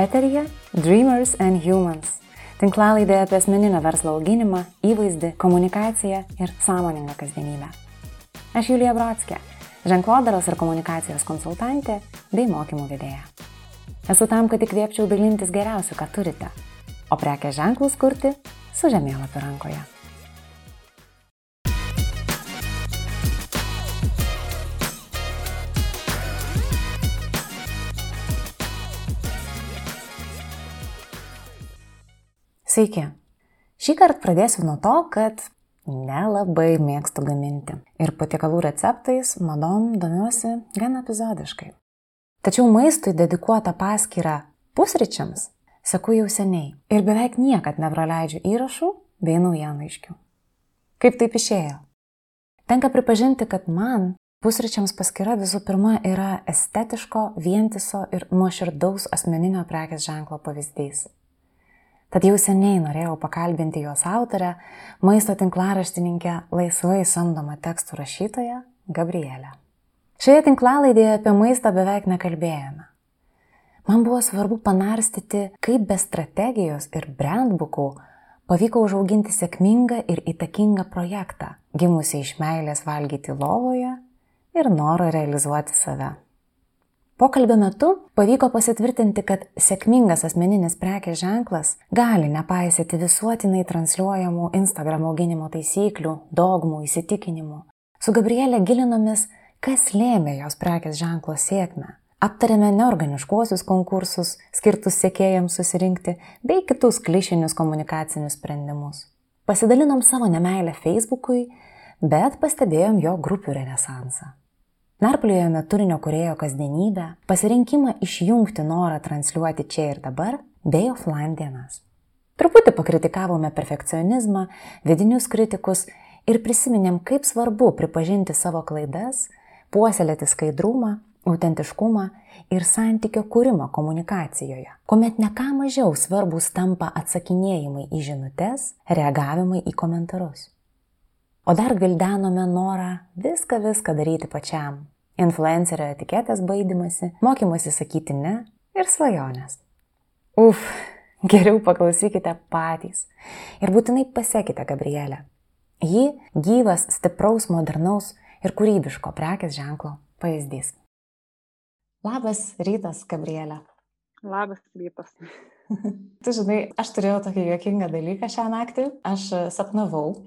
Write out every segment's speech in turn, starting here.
Eterija Dreamers and Humans. Tinklalaidė apie asmeninio verslo auginimą, įvaizdį, komunikaciją ir sąmoningą kasdienybę. Aš Julija Brodskė, ženklodaros ir komunikacijos konsultantė bei mokymų vedėja. Esu tam, kad įkvėpčiau dalintis geriausiu, ką turite, o prekės ženklus kurti su žemėlapiu rankoje. Sveiki. Šį kartą pradėsiu nuo to, kad nelabai mėgstu gaminti. Ir patiekalų receptais, madom domiuosi gan epizodiškai. Tačiau maistui dedikuotą paskirą pusryčiams seku jau seniai ir beveik niekad nepraleidžiu įrašų bei naujienlaiškių. Kaip taip išėjo? Tenka pripažinti, kad man pusryčiams paskira visų pirma yra estetiško, vientiso ir nuoširdaus asmeninio prekės ženklo pavyzdys. Tad jau seniai norėjau pakalbinti jos autorę, maisto tinklaraštininkę, laisvai samdomą tekstų rašytoją Gabrielę. Šioje tinklalaidėje apie maistą beveik nekalbėjome. Man buvo svarbu panarstyti, kaip be strategijos ir brandbookų pavyko užauginti sėkmingą ir įtakingą projektą, gimusi iš meilės valgyti lovoje ir noro realizuoti save. Pokalbio metu pavyko pasitvirtinti, kad sėkmingas asmeninis prekės ženklas gali nepaisyti visuotinai transliuojamų Instagram auginimo taisyklių, dogmų, įsitikinimų. Su Gabrielė gilinomės, kas lėmė jos prekės ženklo sėkmę. Aptarėme neorganiškuosius konkursus, skirtus sėkėjams susirinkti, bei kitus klišinius komunikacinius sprendimus. Pasidalinom savo nemailę Facebook'ui, bet pastebėjom jo grupių renesansą. Narpliojame turinio kurėjo kasdienybę, pasirinkimą išjungti norą transliuoti čia ir dabar bei offline dienas. Truputį pakritikavome perfekcionizmą, vidinius kritikus ir prisiminėm, kaip svarbu pripažinti savo klaidas, puoselėti skaidrumą, autentiškumą ir santykio kūrimą komunikacijoje, kuomet ne ką mažiau svarbus tampa atsakinėjimai į žinutės, reagavimai į komentarus. O dar gvildenome norą viską viską daryti pačiam. Influencerio etiketės baidimasi, mokymasi sakyti ne ir svajonės. Uf, geriau paklausykite patys. Ir būtinai pasiekite Gabrielę. Ji gyvas, stipraus, modernaus ir kūrybiško prekės ženklo pavyzdys. Labas rytas, Gabrielė. Labas rytas. tu žinai, aš turėjau tokį juokingą dalyką šią naktį. Aš sapnavau,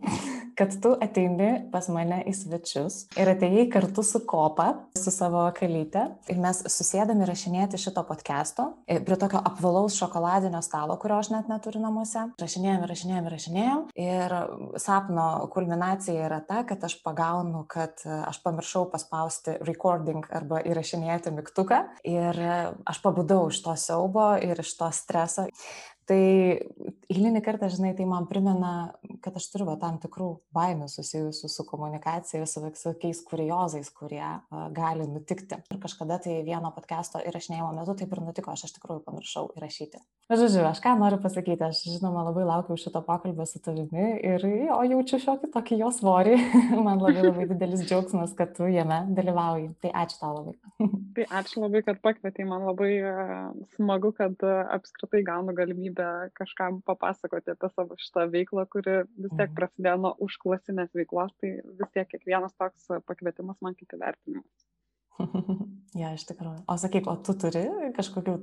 kad tu ateini pas mane į svečius ir atėjai kartu su kopa, su savo kalyte ir mes susėdami rašinėti šito podcast'o e, prie tokio apvalaus šokoladinio stalo, kurio aš net neturiu namuose. Rašinėjom, rašinėjom, rašinėjom ir sapno kulminacija yra ta, kad aš pagaunu, kad aš pamiršau paspausti recording arba įrašinėti mygtuką ir aš pabudau iš to siaubo ir iš to streso. Tai eilinį kartą, žinai, tai man primena, kad aš turiu va, tam tikrų baimių susijusių su komunikacija ir su visokiais kuriozais, kurie uh, gali nutikti. Ir kažkada tai vieno podcast'o įrašinėjimo metu taip ir nutiko, aš iš tikrųjų pamiršau įrašyti. Žodžiu, aš ką noriu pasakyti, aš žinoma labai laukiu šito pokalbio su tavimi ir o jaučiu šiokį tokį jo svorį. man labai labai didelis džiaugsmas, kad tu jame dalyvauji. Tai ačiū tau labai. tai ačiū labai, kad pakvietei, man labai smagu, kad apskritai gaunu galimybę galimybę kažkam papasakoti apie savo šitą veiklą, kuri vis tiek mhm. prasidėjo nuo užklasinės veiklos, tai vis tiek kiekvienas toks pakvietimas man kaip įvertinimas. ja, iš tikrųjų. O sakyk, o tu turi kažkokių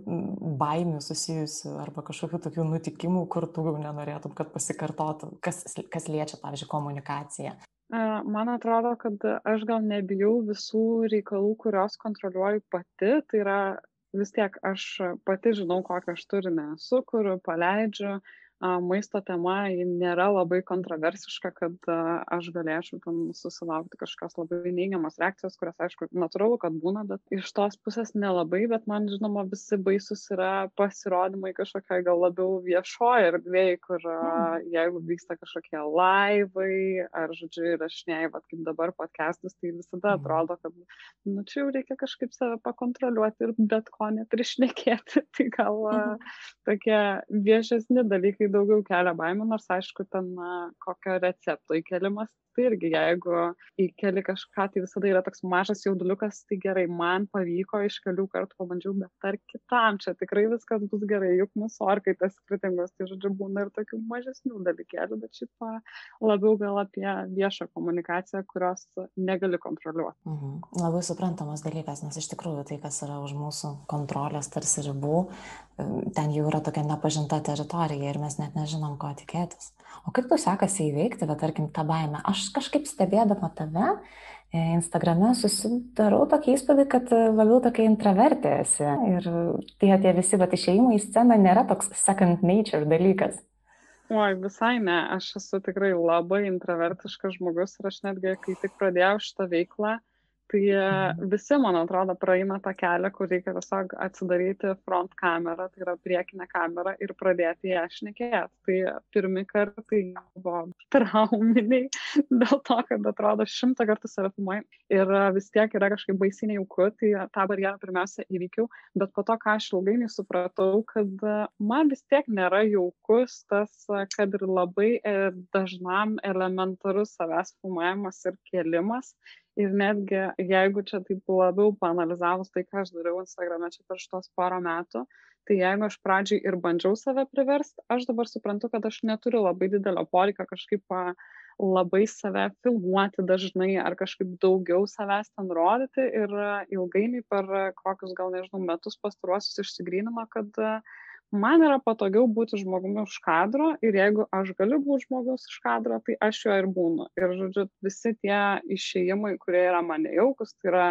baimių susijusių arba kažkokių tokių nutikimų, kur tu jau nenorėtum, kad pasikartotų, kas, kas liečia, pavyzdžiui, komunikaciją? Man atrodo, kad aš gal nebijau visų reikalų, kuriuos kontroliuoju pati, tai yra vis tiek aš pati žinau, kokią aš turinę sukuriu, paleidžiu, maisto tema nėra labai kontroversiška, kad aš galėčiau tam susilaukti kažkokios labai neigiamas reakcijos, kurias, aišku, natūralu, kad būna, bet iš tos pusės nelabai, bet man, žinoma, visi baisus yra pasirodymai kažkokiai gal labiau viešoje erdvėje, kur mm. jeigu vyksta kažkokie laivai, ar, žodžiu, įrašinėjai, vad kaip dabar podcastus, tai visada mm. atrodo, kad, nu, čia jau reikia kažkaip save pakontroliuoti ir bet ko net išnekėti. tai gal mm. tokie viešesni dalykai daugiau kelia baimę, nors aišku, ten kokio recepto įkelimas, tai irgi, jeigu įkeli kažką, tai visada yra toks mažas jauduliukas, tai gerai, man pavyko, iš kelių kartų pabandžiau, bet ar kitam čia tikrai viskas bus gerai, juk mūsų orkai tas skirtingos, tai žodžiu, būna ir tokių mažesnių dalykėlių, bet šiaip labiau gal apie viešą komunikaciją, kurios negali kontroliuoti. Mhm. Labai suprantamas dalykas, nes iš tikrųjų tai, kas yra už mūsų kontrolės tarsi ribų, ten jau yra tokia nepažinta teritorija ir mes net nežinom, ko tikėtis. O kaip tu sekasi įveikti, bet tarkim, tą baimę? Aš kažkaip stebėdama tave, e, Instagrame susidarau tokį įspūdį, kad labiau tokia intravertė esi. Ir tie, tie visi bet išėjimai į sceną nėra toks second nature dalykas. Oi, visai ne, aš esu tikrai labai intravertiškas žmogus ir aš netgi, kai tik pradėjau šitą veiklą, Tai e, visi, man atrodo, praeina tą kelią, kur reikia tiesiog atsidaryti front kamerą, tai yra priekinę kamerą ir pradėti ją šnekėti. Tai pirmi kartai buvo trauminiai dėl to, kad atrodo šimtą kartų save filmuoji ir e, vis tiek yra kažkaip baisiniai jauku, tai tą barjerą pirmiausia įvykiau, bet po to, ką aš ilgainiui supratau, kad e, man vis tiek nėra jaukus tas, kad ir labai dažnam elementarus savęs filmavimas ir kėlimas ir netgi jeigu čia taip labiau paanalizavus tai ką aš dariau instagrame čia per šituos porą metų tai jeigu aš pradžiai ir bandžiau save priverst aš dabar suprantu kad aš neturiu labai didelio poreikio kažkaip labai save filmuoti dažnai ar kažkaip daugiau savęs ten rodyti ir ilgainiui per kokius gal nežinau metus pastaruosius išsigrynino kad man yra patogiau būti žmogumi už kadro ir jeigu aš galiu būti žmogus už kadro, tai aš juo ir būnu. Ir, žodžiu, visi tie išėjimai, kurie yra man nejaukus, tai yra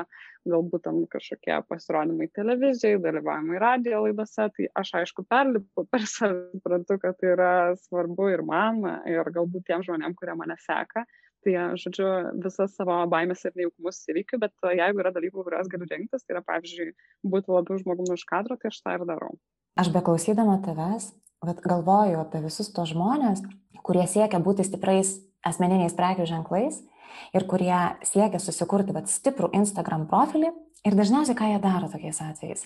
galbūt tam kažkokie pasirodymai televizijai, dalyvavimai radio laidose, tai aš aišku perlipu per save, suprantu, kad tai yra svarbu ir man, ir galbūt tiem žmonėm, kurie mane seka. Tai, žodžiu, visas savo baimės ir nejaukumus įveikiu, bet jeigu yra dalykų, kuriuos galiu rinktis, tai yra, pavyzdžiui, būti labiau žmogumi už kadro, tai aš tą ir darau. Aš beklausydama tavęs, galvoju apie visus tos žmonės, kurie siekia būti stipriais asmeniniais prekių ženklais ir kurie siekia susikurti vat, stiprų Instagram profilį ir dažniausiai ką jie daro tokiais atvejais.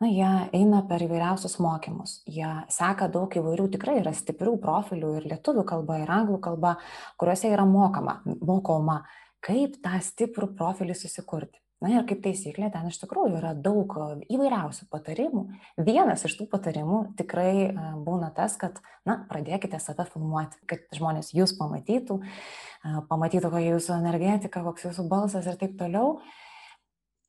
Na, jie eina per įvairiausius mokymus, jie seka daug įvairių, tikrai yra stiprių profilių ir lietuvių kalba, ir anglų kalba, kuriuose yra mokama, mokoma, kaip tą stiprų profilį susikurti. Na ir kaip taisyklė, ten iš tikrųjų yra daug e, įvairiausių patarimų. Vienas iš tų patarimų tikrai e, būna tas, kad, na, pradėkite save filmuoti, kad žmonės jūs pamatytų, e, pamatytų, kokia jūsų energetika, koks jūsų balsas ir taip toliau.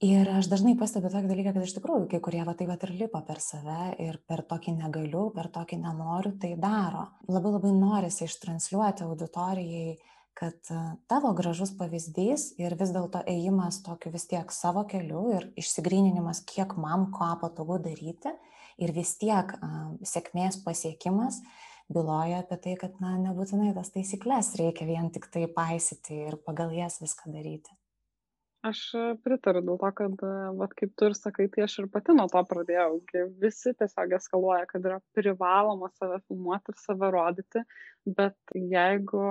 Ir aš dažnai pastebiu tokį dalyką, kad iš tikrųjų kai kurie va tai va ir lipa per save ir per tokį negaliu, per tokį nenoriu, tai daro. Labai labai norisi ištransliuoti auditorijai kad e, tavo gražus pavyzdys ir vis dėlto ėjimas tokiu vis tiek savo keliu ir išsigryninimas, kiek man ko patogu daryti ir vis tiek uh, sėkmės pasiekimas byloja apie tai, kad na, nebūtinai tas taisyklės reikia vien tik tai paisyti ir pagal jas viską daryti. Aš e, pritariu dėl to, kad, e, vat, kaip tu ir sakai, tai aš ir pati nuo to pradėjau. Visi tiesiog eskaluoja, kad yra privaloma save filmuoti ir save rodyti, bet jeigu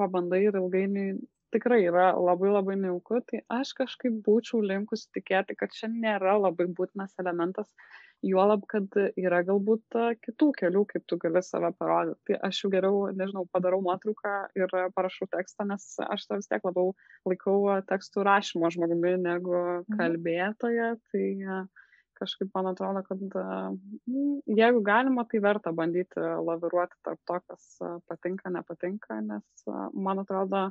pabandai ir ilgainiui tikrai yra labai labai nejauku, tai aš kažkaip būčiau linkusi tikėti, kad čia nėra labai būtinas elementas juolab kad yra galbūt kitų kelių kaip tu gali save parodyt tai aš jau geriau nežinau padarau nuotrauką ir parašau tekstą nes aš save vis tiek labiau laikau tekstų rašymo žmogumi negu mhm. kalbėtoja tai kažkaip man atrodo, kad jeigu galima, tai verta bandyti laviruoti tarp to, kas patinka, nepatinka, nes man atrodo,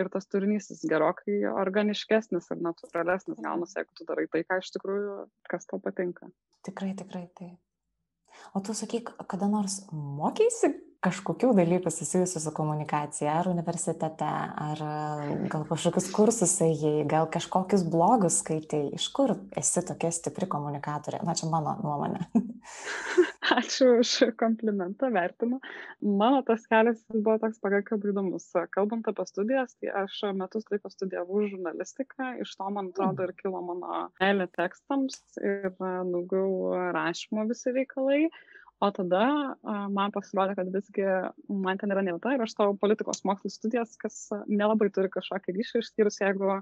ir tas turinys jis gerokai organiškesnis ir natūralesnis gaunasi, jeigu tu darai tai, ką iš tikrųjų, kas tau patinka. Tikrai, tikrai tai. O tu sakyk, kada nors mokysi kažkokių dalykų susijusių su komunikacija, ar universitete, ar gal kažkokius kursus ėjai, gal kažkokius blogus skaitai, iš kur esi tokia stipri komunikatorė? Na, čia mano nuomonė. Ačiū už komplimentą, vertinu. Mano tas kelias buvo toks pakankamai įdomus. Kalbant apie studijas, tai aš metus laiko studijavau žurnalistiką, iš to, man atrodo, ir kilo mano meilė tekstams ir daugiau rašymo visi reikalai. O tada man pasirodė, kad visgi man ten yra ne vieta ir aš stojau politikos mokslų studijas, kas nelabai turi kažkokį ryšį, išskyrus jeigu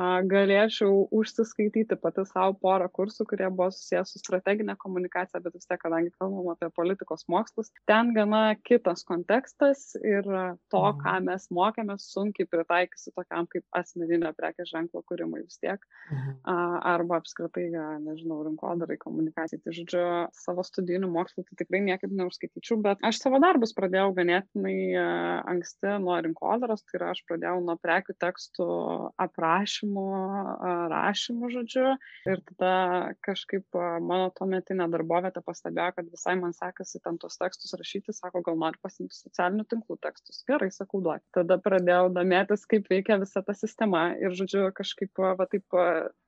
galėčiau užsiskaityti pati savo porą kursų, kurie buvo susijęs su strateginė komunikacija, bet vis tiek, kadangi kalbam apie politikos mokslus, ten gana kitas kontekstas ir to, mhm. ką mes mokėmės, sunkiai pritaikysi tokiam kaip asmeninio prekės ženklo kūrimui vis tiek, mhm. arba apskritai, nežinau, rinkodarai komunikacijai. Tai žodžiu, savo studijinių mokslų tai tikrai niekaip neužskaityčiau, bet aš savo darbus pradėjau ganėtinai anksti nuo rinkodaros, tai yra aš pradėjau nuo prekių tekstų aprašymų rašymu, rašymu, žodžiu. Ir tada kažkaip mano tuometinė darbovietė pastebėjo, kad visai man sekasi ten tos tekstus rašyti, sako, gal nori pasimti socialinių tinklų tekstus. Gerai, sakau, duoti. Tada pradėjau domėtis, kaip veikia visa ta sistema ir, žodžiu, kažkaip, va taip,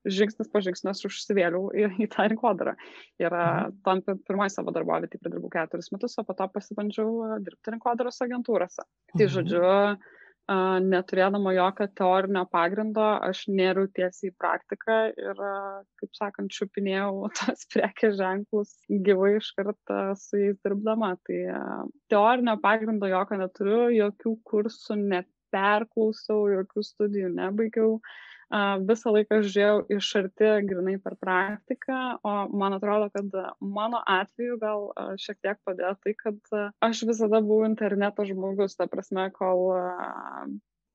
žingsnis po žingsnio užsivėliau į, į tą rinkodarą. Ir tam pirmoji savo darbovietį pradirbau keturis metus, o po to pasibandžiau dirbti rinkodaros agentūrose. Tai, mhm. žodžiu, neturėdama jokio teorinio pagrindo, aš nėriau tiesiai į praktiką ir, kaip sakant, čiupinėjau tos prekės ženklus gyvai iš karto su jais dirbdama. Tai teorinio pagrindo jokio neturiu, jokių kursų neperklausiau, jokių studijų nebaigiau. Visą laiką žiūrėjau iš arti grinai per praktiką, o man atrodo, kad mano atveju gal šiek tiek padėjo tai, kad aš visada buvau interneto žmogus, ta prasme, kol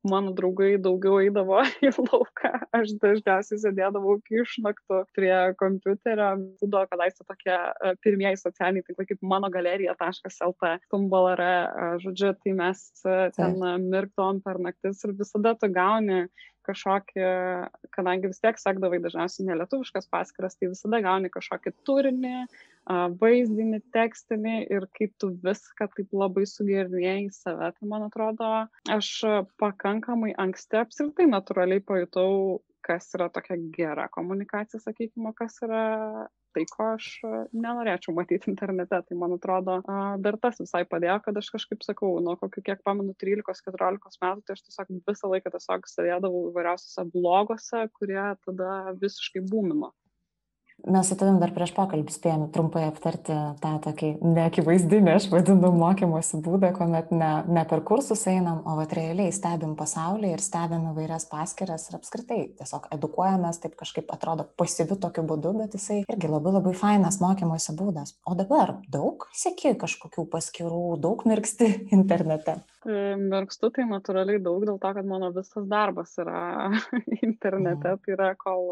mano draugai daugiau eidavo į lauką, aš dažniausiai sėdėdavau iki išnaktų prie kompiuterio, būdavo kadaise tokie pirmieji socialiniai tinklai kaip mano galerija.lt, tumbalare, žodžiu, tai mes ten mirktom per naktis ir visada tu gauni kažkokį, kadangi vis tiek sekdavai dažniausiai nelietuviškas paskiras, tai visada gauni kažkokį turinį, vaizdinį, tekstinį ir kaip tu viską taip labai sugirdėjai į save, tai man atrodo, aš pakankamai anksti apskritai natūraliai pajutau, kas yra tokia gera komunikacija, sakykime, kas yra tai, ko aš nenorėčiau matyti internete. Tai man atrodo, dar tas visai padėjo, kad aš kažkaip sakau, nuo kokių, kiek pamenu, 13-14 metų, tai aš tiesiog visą laiką tiesiog sėdėdavau įvairiausiose blogose, kurie tada visiškai būmino. Mes su tavim dar prieš pokalbį spėjome trumpai aptarti tą tokį neakivaizdinį, aš vadinu, mokymosi būdą, kuomet ne, ne per kursus einam, o vat realiai stebim pasaulį ir stebim įvairias paskiras ir apskritai tiesiog edukuojamės, taip kažkaip atrodo pasyviu tokiu būdu, bet jisai irgi labai labai fainas mokymosi būdas. O dabar daug sėki kažkokių paskirų, daug mirksti internete. Mirkstu tai natūraliai daug dėl to, kad mano visas darbas yra internete, tai yra kol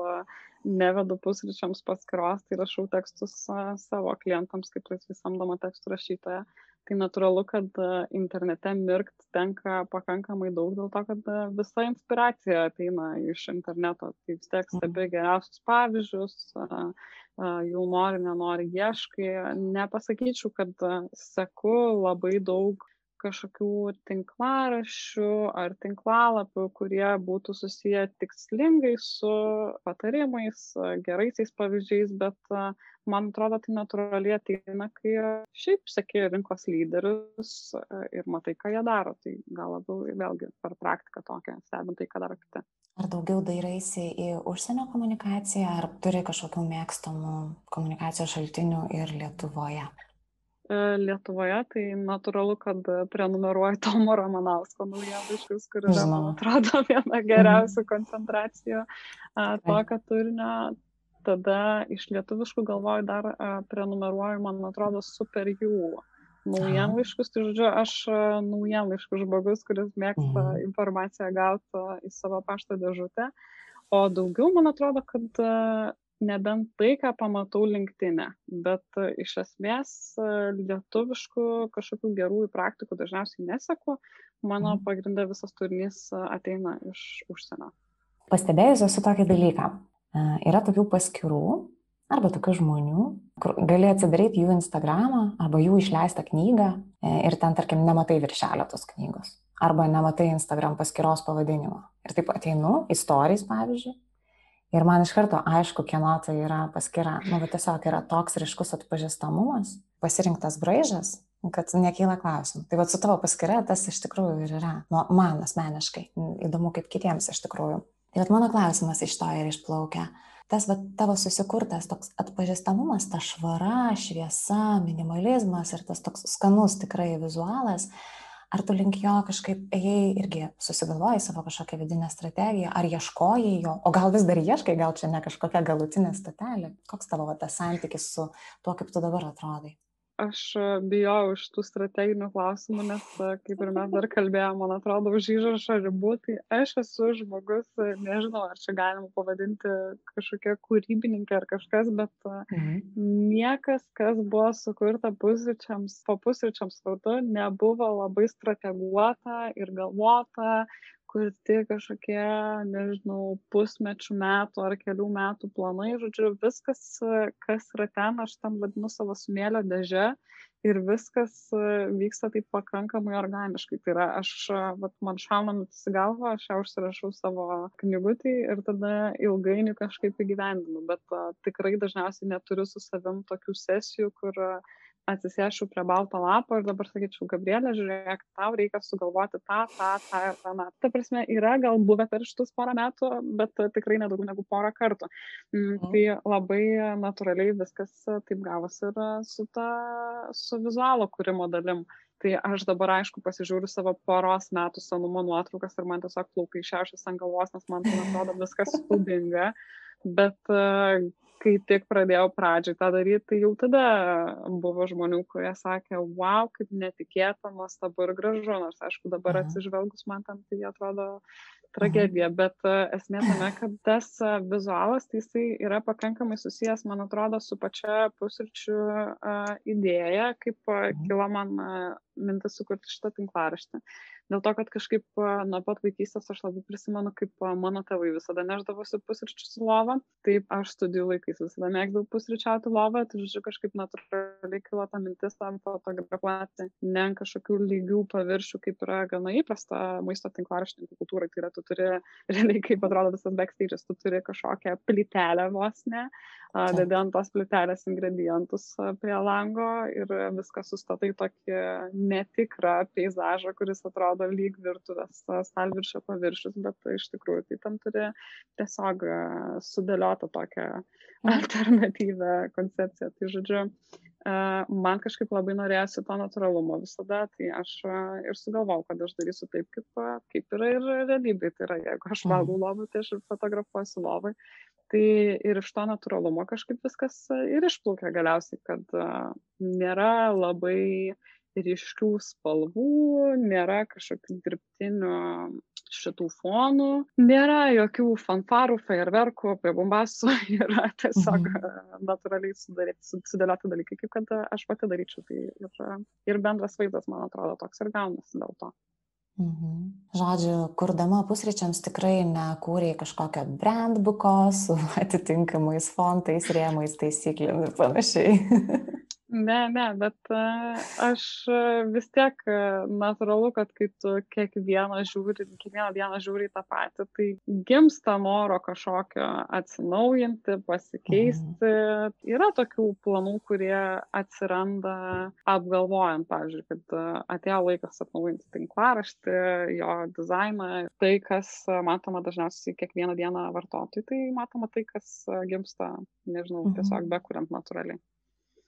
nevedu pusryčiams paskiros, tai rašau tekstus savo klientams kaip laisvai samdoma tekstų rašytoja. Tai natūralu, kad internete mirkt tenka pakankamai daug dėl to, kad visa inspiracija ateina iš interneto. Tai vis tiek stebi mhm. geriausius pavyzdžius, jų nori, nenori, ieškai. Nepasakyčiau, kad seku labai daug kažkokių tinklaraščių ar tinklalapių, kurie būtų susiję tikslingai su patarimais, geraisiais pavyzdžiais, bet man atrodo, tai natūraliai ateina, kai šiaip sėki rinkos lyderius ir matai, ką jie daro. Tai gal labiau vėlgi per praktiką tokią, stebint tai, ką daro kiti. Ar daugiau dairaisi į užsienio komunikaciją, ar turi kažkokių mėgstamų komunikacijos šaltinių ir Lietuvoje? E, Lietuvoje, tai natūralu, kad prenumeruoju Tomo Romanausko naujienlaiškus, kur yra, man atrodo, viena geriausių koncentracijų tokio turinio. Tada iš lietuviškų galvoju dar prenumeruoju, man atrodo, super jų naujienlaiškus. Tai žodžiu, aš naujienlaiškų žmogus, kuris mėgsta mhm. informaciją gauti į savo pašto dėžutę. O daugiau, man atrodo, kad nebent tai, ką pamatau linktinę, bet e, iš esmės e, lietuviškų kažkokių gerųjų praktikų dažniausiai neseku, mano mhm. pagrindė visas turinys e, ateina iš užsienio. Pastebėjus esu tokį dalyką. Yra tokių paskirų arba tokių žmonių, kur gali atsidaryti jų Instagramą arba jų išleistą knygą ir ten, tarkim, nematai viršelio tos knygos. Arba nematai Instagram paskyros pavadinimo. Ir taip ateinu, istorijas pavyzdžiui, Ir man iš karto aišku, kieno tai yra paskira. Nu, bet tiesiog yra toks ryškus atpažįstamumas, pasirinktas braižas, kad nekyla klausimų. Tai vad su tavo paskira tas iš tikrųjų ir yra. Nu, man asmeniškai. Įdomu, kaip kitiems iš tikrųjų. Tai vad mano klausimas iš to ir išplaukia. Tas vat, tavo susikurtas toks atpažįstamumas, ta švara, šviesa, minimalizmas ir tas toks skanus tikrai vizualas, Ar tu link jo kažkaip ėjai irgi susigalvojai savo kažkokią vidinę strategiją, ar ieškojai jo, o gal vis dar ieškai, gal čia ne kažkokia galutinė statelė. Koks tavo va, tas santykis su tuo, kaip tu dabar atrodai? Aš bijojau iš tų strateginių klausimų, nes, kaip ir mes dar kalbėjome, man atrodo, už įrašą ribų, tai aš esu žmogus, nežinau, ar čia galima pavadinti kažkokia kūrybininkė ar kažkas, bet mhm. niekas, kas buvo sukurta pusryčiams, po pusryčiams vardu, nebuvo labai strateguota ir galvota, kurti kažkokie, nežinau, pusmečių metų ar kelių metų planai, žodžiu, viskas, kas yra ten, aš tam vadinu savo smėlio dėžę ir viskas vyksta taip pakankamai organiškai. Tai yra, aš, vat, man šauna mintis į galvą, aš jau užsirašau savo knygutį ir tada ilgainiui kažkaip įgyvendinu, bet uh, tikrai dažniausiai neturiu su savim tokių sesijų, kur atsisėsčiau prie balto lapo ir dabar sakyčiau, Gabrielė, žiūrėk, tau reikia sugalvoti tą, tą, tą ir tą. Na, ta prasme, yra gal buvę per šitus porą metų, bet tikrai nedaugiau negu porą kartų. Mm, tai labai natūraliai viskas taip gavosi ir su, ta, su vizualo kūrimo dalim. Tai aš dabar, aišku, pasižiūriu savo poros metų senumo nuotraukas ir man tiesiog plaukai šešas ant galvos, nes man atrodo viskas spūdinga. Bet kai tik pradėjau pradžiai tą daryti, tai jau tada buvo žmonių, kurie sakė, wow, kaip netikėta, nuostabu ir gražu, nors aišku dabar atsižvelgus man tam tai atrodo tragedija, bet uh, esmė tame, kad tas uh, vizualas, tai jisai yra pakankamai susijęs, man atrodo, su pačia pusryčių uh, idėja, kaip uh, kilo man uh, mintis sukurti šitą tinklaraštį. Dėl to, kad kažkaip nuo pat vaikystės aš labai prisimenu, kaip mano tėvai visada neždavosi pusryčius į lovą. Taip, aš studijų laikais visada mėgdavau pusryčiauti lovą, tai žodžiu, kažkaip natūraliai kilo ta mintis tam fotografuoti ne ant kažkokių lygių paviršių, kaip yra gana įprasta maisto tinklaraštininkų kultūrai. Tai yra, tu turi, realiai kaip atrodo visas backstage'as, tu turi kažkokią plytelę vos ne, dedi ant tos plytelės ingredientus prie lango ir viską sustatai tokį netikrą peizažą, kuris atrodo lyg virtuvės stalviršio paviršius, bet iš tikrųjų tai tam turi tiesiog sudėliotą tokią mhm. alternatyvę koncepciją. Tai žodžiu, man kažkaip labai norėjosi to natūralumo visada, tai aš ir sugalvojau, kad aš darysiu taip, kaip, kaip yra ir realybėje. Tai yra, jeigu aš valgau mhm. lovą, tai aš ir fotografuosiu lovai. Tai ir iš to natūralumo kažkaip viskas ir išplaukia galiausiai, kad nėra labai uh, ryškių spalvų, nėra kažkokių dirbtinių šitų fonų, nėra jokių fanfarų, fejerverkų, apie bombasų, yra tiesiog mhm. natūraliai sudėlioti dalykai, kaip kad aš pati daryčiau. Tai ir, ir bendras vaizdas, man atrodo, toks ir gaunasi dėl to. Mhm. Žodžiu, kurdama pusryčiams tikrai nekūrė kažkokio brandbuko su atitinkamais fontais, rėmais, taisyklėmis ir panašiai. Ne, ne, bet aš vis tiek natūralu, kad kai tu kiekvieną žiūri, kiekvieną dieną žiūri tą patį, tai gimsta noro kažkokio atsinaujinti, pasikeisti. Mhm. Yra tokių planų, kurie atsiranda apgalvojant, pavyzdžiui, kad atėjo laikas atnaujinti tinklaraštį, jo dizainą, tai, kas matoma dažniausiai kiekvieną dieną vartotojui, tai matoma tai, kas gimsta, nežinau, tiesiog mhm. bekuriant natūraliai.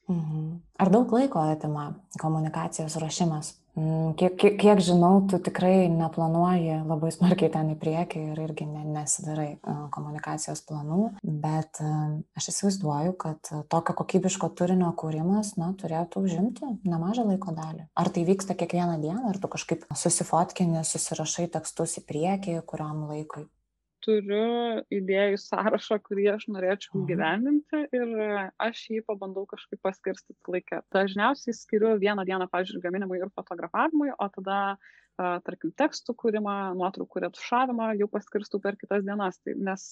Mhm. Ar daug laiko atima komunikacijos ruošimas? Mm, kiek, kiek, kiek žinau, tu tikrai neplanuoji labai smarkiai ten į priekį ir irgi ne, nesidarai komunikacijos planų, bet aš įsivaizduoju, kad tokio kokybiško turinio kūrimas na, turėtų užimti nemažą laiko dalį. Ar tai vyksta kiekvieną dieną, ar tu kažkaip susifotkini, susirašai tekstus į priekį, kuriam laikui? Turiu idėjų sąrašą, kurį aš norėčiau mhm. gyveninti ir aš jį pabandau kažkaip paskirstyti laikę. Dažniausiai skiriu vieną dieną, pažiūrėjau, gaminimui ir fotografavimui, o tada tarkim, tekstų kūrimą, nuotraukų retušavimą jau paskirstu per kitas dienas, tai, nes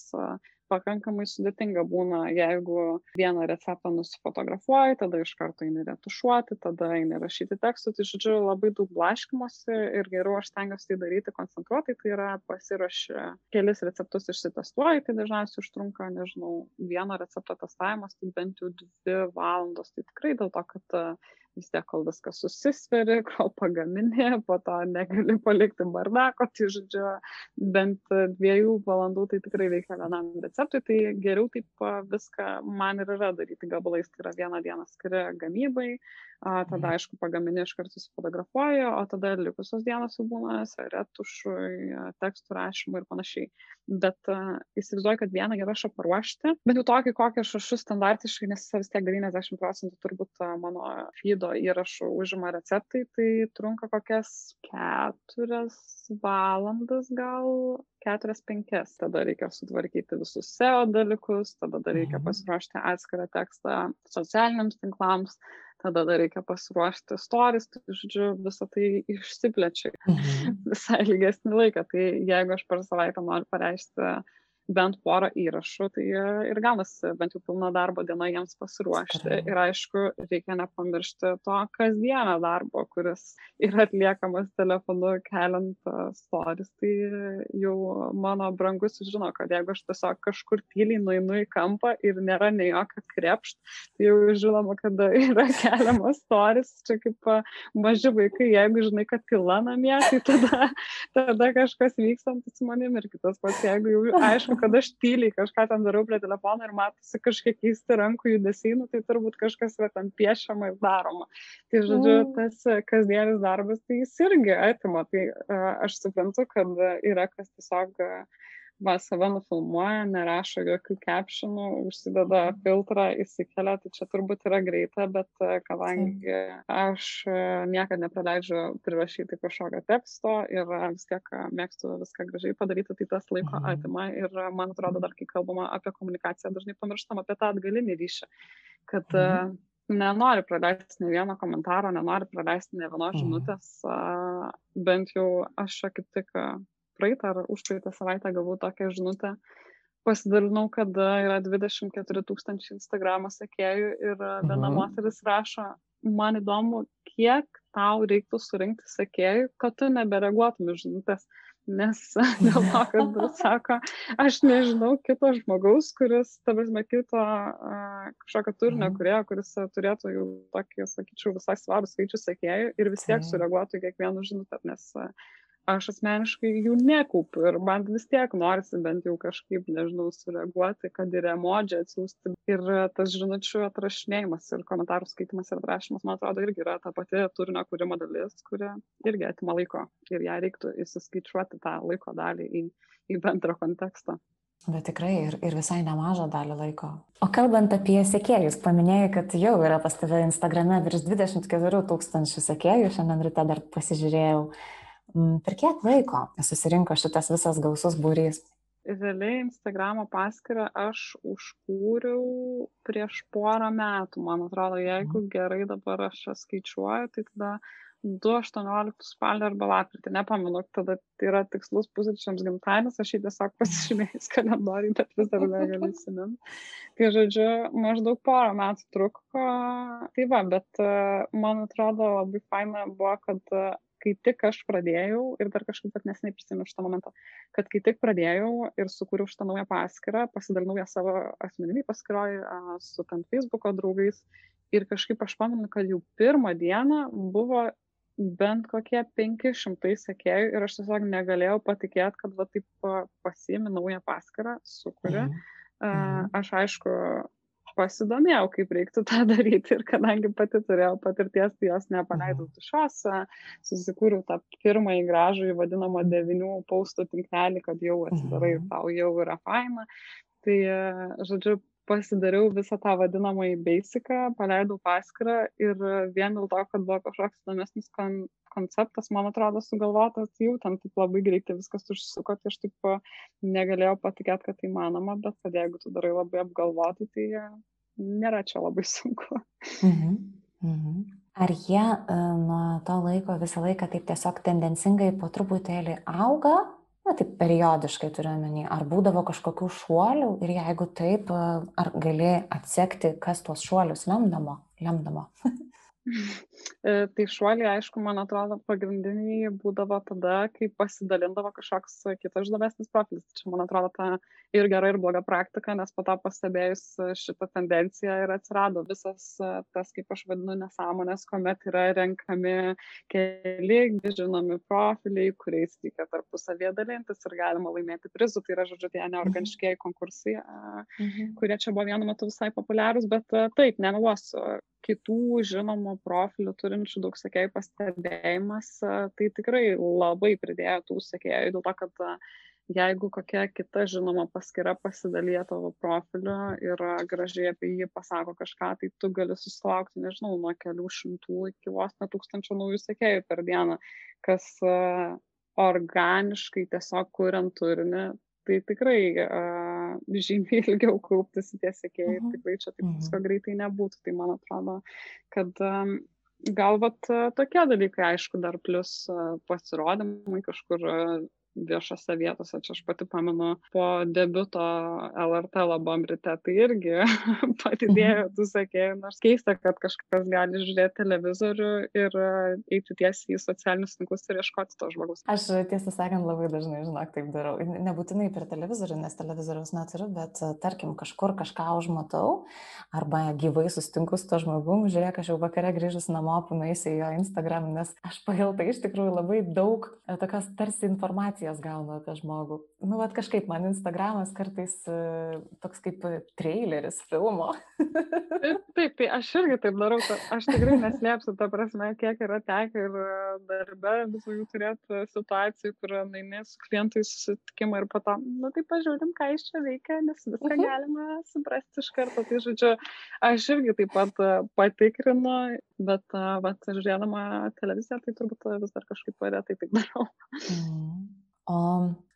pakankamai sudėtinga būna, jeigu vieną receptą nusifotografuoji, tada iš karto eini retušuoti, tada eini rašyti tekstų, tai žodžiu labai daug blaškimosi ir geriau aš stengiuosi tai daryti koncentruotai, tai yra pasirašę kelis receptus išsitestuoji, tai dažniausiai užtrunka, nežinau, vieno recepto testavimas, tai bent jau dvi valandos, tai tikrai dėl to, kad vis tiek kol viskas susisveri, kol pagaminė, po to negali palikti bardako, tai žodžiu, bent dviejų valandų tai tikrai reikia vienam receptui, tai geriau taip viską man ir yra daryti gabalais, tai yra vieną dieną skiri gamybai, a, tada mhm. aišku pagamini iš karto susifotografuoju, o tada likusios dienos jau būna retušui, tekstų rašymui ir panašiai. Bet uh, įsivaizduoju, kad vieną įrašą paruošti, bent jau tokį, kokį aš rašau standartiškai, nes vis tiek 90 procentų turbūt mano feedo įrašų užima receptai, tai trunka kokias keturias valandas gal, keturias penkias. Tada reikia sutvarkyti visus SEO dalykus, tada dar reikia mhm. pasiruošti atskirą tekstą socialiniams tinklams tada dar reikia pasiruošti storis, tai žodžiu, visą tai išsiplečia mhm. visai ilgesnį laiką. Tai jeigu aš per savaitę noriu pareišti bent porą įrašų, tai ir gaunasi bent jau pilna darbo diena jiems pasiruošti. Ir aišku, reikia nepamiršti to kasdienio darbo, kuris yra atliekamas telefonu keliant stories. Tai jau mano brangus žino, kad jeigu aš tiesiog kažkur tyliai nueinu į kampą ir nėra nei jokio krepšt, tai jau žinoma, kad yra keliamas stories. Čia kaip maži vaikai, jeigu žinai, kad tyla namie, tai tada, tada kažkas vykstantis su manim ir kitas pats, jeigu jau aišku, kad aš tyliai kažką ten darau prie telefono ir matosi kažkiek keisti rankų judesiai, nu, tai turbūt kažkas yra ten piešiama ir daroma. Tai žodžiu, mm. tas kasdienis darbas, tai jis irgi atima. Tai uh, aš suprantu, kad yra kas tiesiog uh, va save nufilmuoja, nerašo jokių captionų, užsideda mhm. filtrą, įsikelia, tai čia turbūt yra greita, bet e, kadangi aš e, niekada nepraleidžiu prirašyti kažkokio teksto ir vis tiek mėgstu viską gražiai padaryti, tai tas laiko mhm. atima ir man atrodo dar, kai kalbama apie komunikaciją, dažnai pamirštam apie tą atgalinį ryšį, kad mhm nenori praleisti ne vieno komentaro, nenori praleisti ne vienos žinutės, bent jau aš kaip tik praeitą ar užpraeitą savaitę gavau tokią žinutę, pasidalinau, kad yra 24 tūkstančiai Instagramo sekėjų ir viena mhm. moteris rašo, man įdomu, kiek tau reiktų surinkti sekėjų, kad tu nebereaguotum žinutės. Nes dėl to, kad, sako, aš nežinau kito žmogaus, kuris, ta prasme, kito uh, kažkokio turinio, kurie, kuris turėtų jau tokį, sakyčiau, visai svarų skaičių sekėjų ir vis tiek sureaguotų kiekvieną žinutę, nes uh, aš asmeniškai jų nekaupiu ir man vis tiek norisi bent jau kažkaip, nežinau, sureaguoti, kad ir emodžią atsiųsti. Ir tas žinučių atrašinėjimas ir komentarų skaitimas ir atrašymas, man atrodo, irgi yra ta pati turinio kūrimo dalis, kuri irgi atima laiko ir ją reiktų įsiskaičiuoti tą laiko dalį į, į bendrą kontekstą. Bet tikrai ir, ir visai nemažą dalį laiko. O kalbant apie sekėjus, paminėjai, kad jau yra pas tave Instagrame virš 24 tūkstančių sekėjų, šiandien ryte dar pasižiūrėjau. Mm, per kiek laiko susirinko šitas visas gausus būrys? Realiai Instagramo paskyrą aš užkūriau prieš porą metų, man atrodo, jeigu mhm. gerai dabar aš skaičiuoju, tai tada 2.18 spalio arba lapkritį, nepamenu, tada tai yra tikslus pusryčiams gimtadienis, aš jį tiesiog pasižymėjęs kalendoriui, bet vis dar negaliu įsiminti. Tai žodžiu, maždaug porą metų truko, tai va, bet man atrodo labai faina buvo, kad kai tik aš pradėjau ir dar kažkaip pat nesiniai prisimenu šitą momentą, kad kai tik pradėjau ir sukūriau šitą naują paskyrą, pasidalinau ją savo asmeniniai paskyroj su ten Facebook'o draugais ir kažkaip aš pamenu, kad jau pirmą dieną buvo bent kokie 500 sekėjų ir aš tiesiog negalėjau patikėti, kad va taip pasiimi naują paskyrą, sukuri. Mhm. Uh, aš aišku, pasidomėjau, kaip reiktų tą daryti ir kadangi pati turėjau patirties, tai jos nepaleidau mhm. tušos, susikūriau tą pirmąjį gražų, vadinamą devinių paustų tinklelį, kad jau atsidarai mhm. tau jau yra faina. Tai, žodžiu, pasidariau visą tą vadinamąjį basicą, paleidau paskirą ir vien dėl to, kad buvo kažkoks įdomesnis kon konceptas, man atrodo, sugalvotas, jau ten taip labai greitai viskas užsuko, tai aš taip negalėjau patikėti, kad tai manoma, bet kad jeigu tu darai labai apgalvotai, tai nėra čia labai sunku. Mhm. Mhm. Ar jie nuo to laiko visą laiką taip tiesiog tendencingai po truputėlį auga, na taip periodiškai turiu omeny, ar būdavo kažkokių šuolių ir jeigu taip, ar gali atsekti, kas tuos šuolius lemdamo? lemdamo? E, tai šuoliai, aišku, man atrodo, pagrindiniai būdavo tada, kai pasidalindavo kažkoks kitas žindomesnis profilis. Čia, man atrodo, ta ir gera, ir bloga praktika, nes po to pastebėjus šitą tendenciją ir atsirado visas tas, kaip aš vadinu, nesąmonės, kuomet yra renkami keli žinomi profiliai, kuriais reikia tarpusavėje dalintis ir galima laimėti prizų. Tai yra, žodžiu, tie neorganiškiai konkursai, mhm. kurie čia buvo vienu metu visai populiarūs, bet taip, nemeluosiu, kitų žinomų profilių turinčių daug sekėjų pastebėjimas, tai tikrai labai pridėjo tų sekėjų, dėl to, kad jeigu kokia kita žinoma paskira pasidalyja tavo profiliu ir gražiai apie jį pasako kažką, tai tu gali susilaukti, nežinau, nuo kelių šimtų iki vos net tūkstančio naujų sekėjų per dieną, kas organiškai tiesiog kuriant turinį, tai tikrai uh, žymiai ilgiau kauptis tie sekėjai ir mhm. tikrai čia taip visko mhm. greitai nebūtų. Tai man atrodo, kad um, gal vat tokie dalykai, aišku, dar plus uh, pasirodymai kažkur uh, viešose vietose. Čia aš pati pamenu, po debiuto LRT labam ryte, tai irgi padidėjo mhm. tų sekėjų, nors keista, kad kažkas gali žiūrėti televizorių ir e, eiti tiesiai į socialinius tinklus ir ieškoti to žmogus. Aš tiesą sakant labai dažnai, žinok, taip darau. Nebūtinai per televizorių, nes televizoriaus neturiu, bet e, tarkim kažkur kažką užmatau arba gyvai sustinku su to žmogum, žiūrėk, aš jau vakare grįžus namo, nueisiu į jo Instagram, nes aš pagal tai iš tikrųjų labai daug e, tokios tarsi informacijos informacijos gaunu apie žmogų. Nu, bet kažkaip man Instagramas kartais uh, toks kaip traileris filmo. taip, tai aš irgi taip darau, aš tikrai neslėpsiu, ta prasme, kiek yra tekę ir e, darbe visų turėti situacijų, kur naini su klientais susitikimą ir po to, nu tai pažiūrim, ką iš čia veikia, nes viską mhm. galima suprasti iš karto. Tai žodžiu, aš irgi taip pat e, patikrinu, bet, bet žiūrėdama televiziją, tai turbūt vis dar kažkaip retai taip darau. Mm. O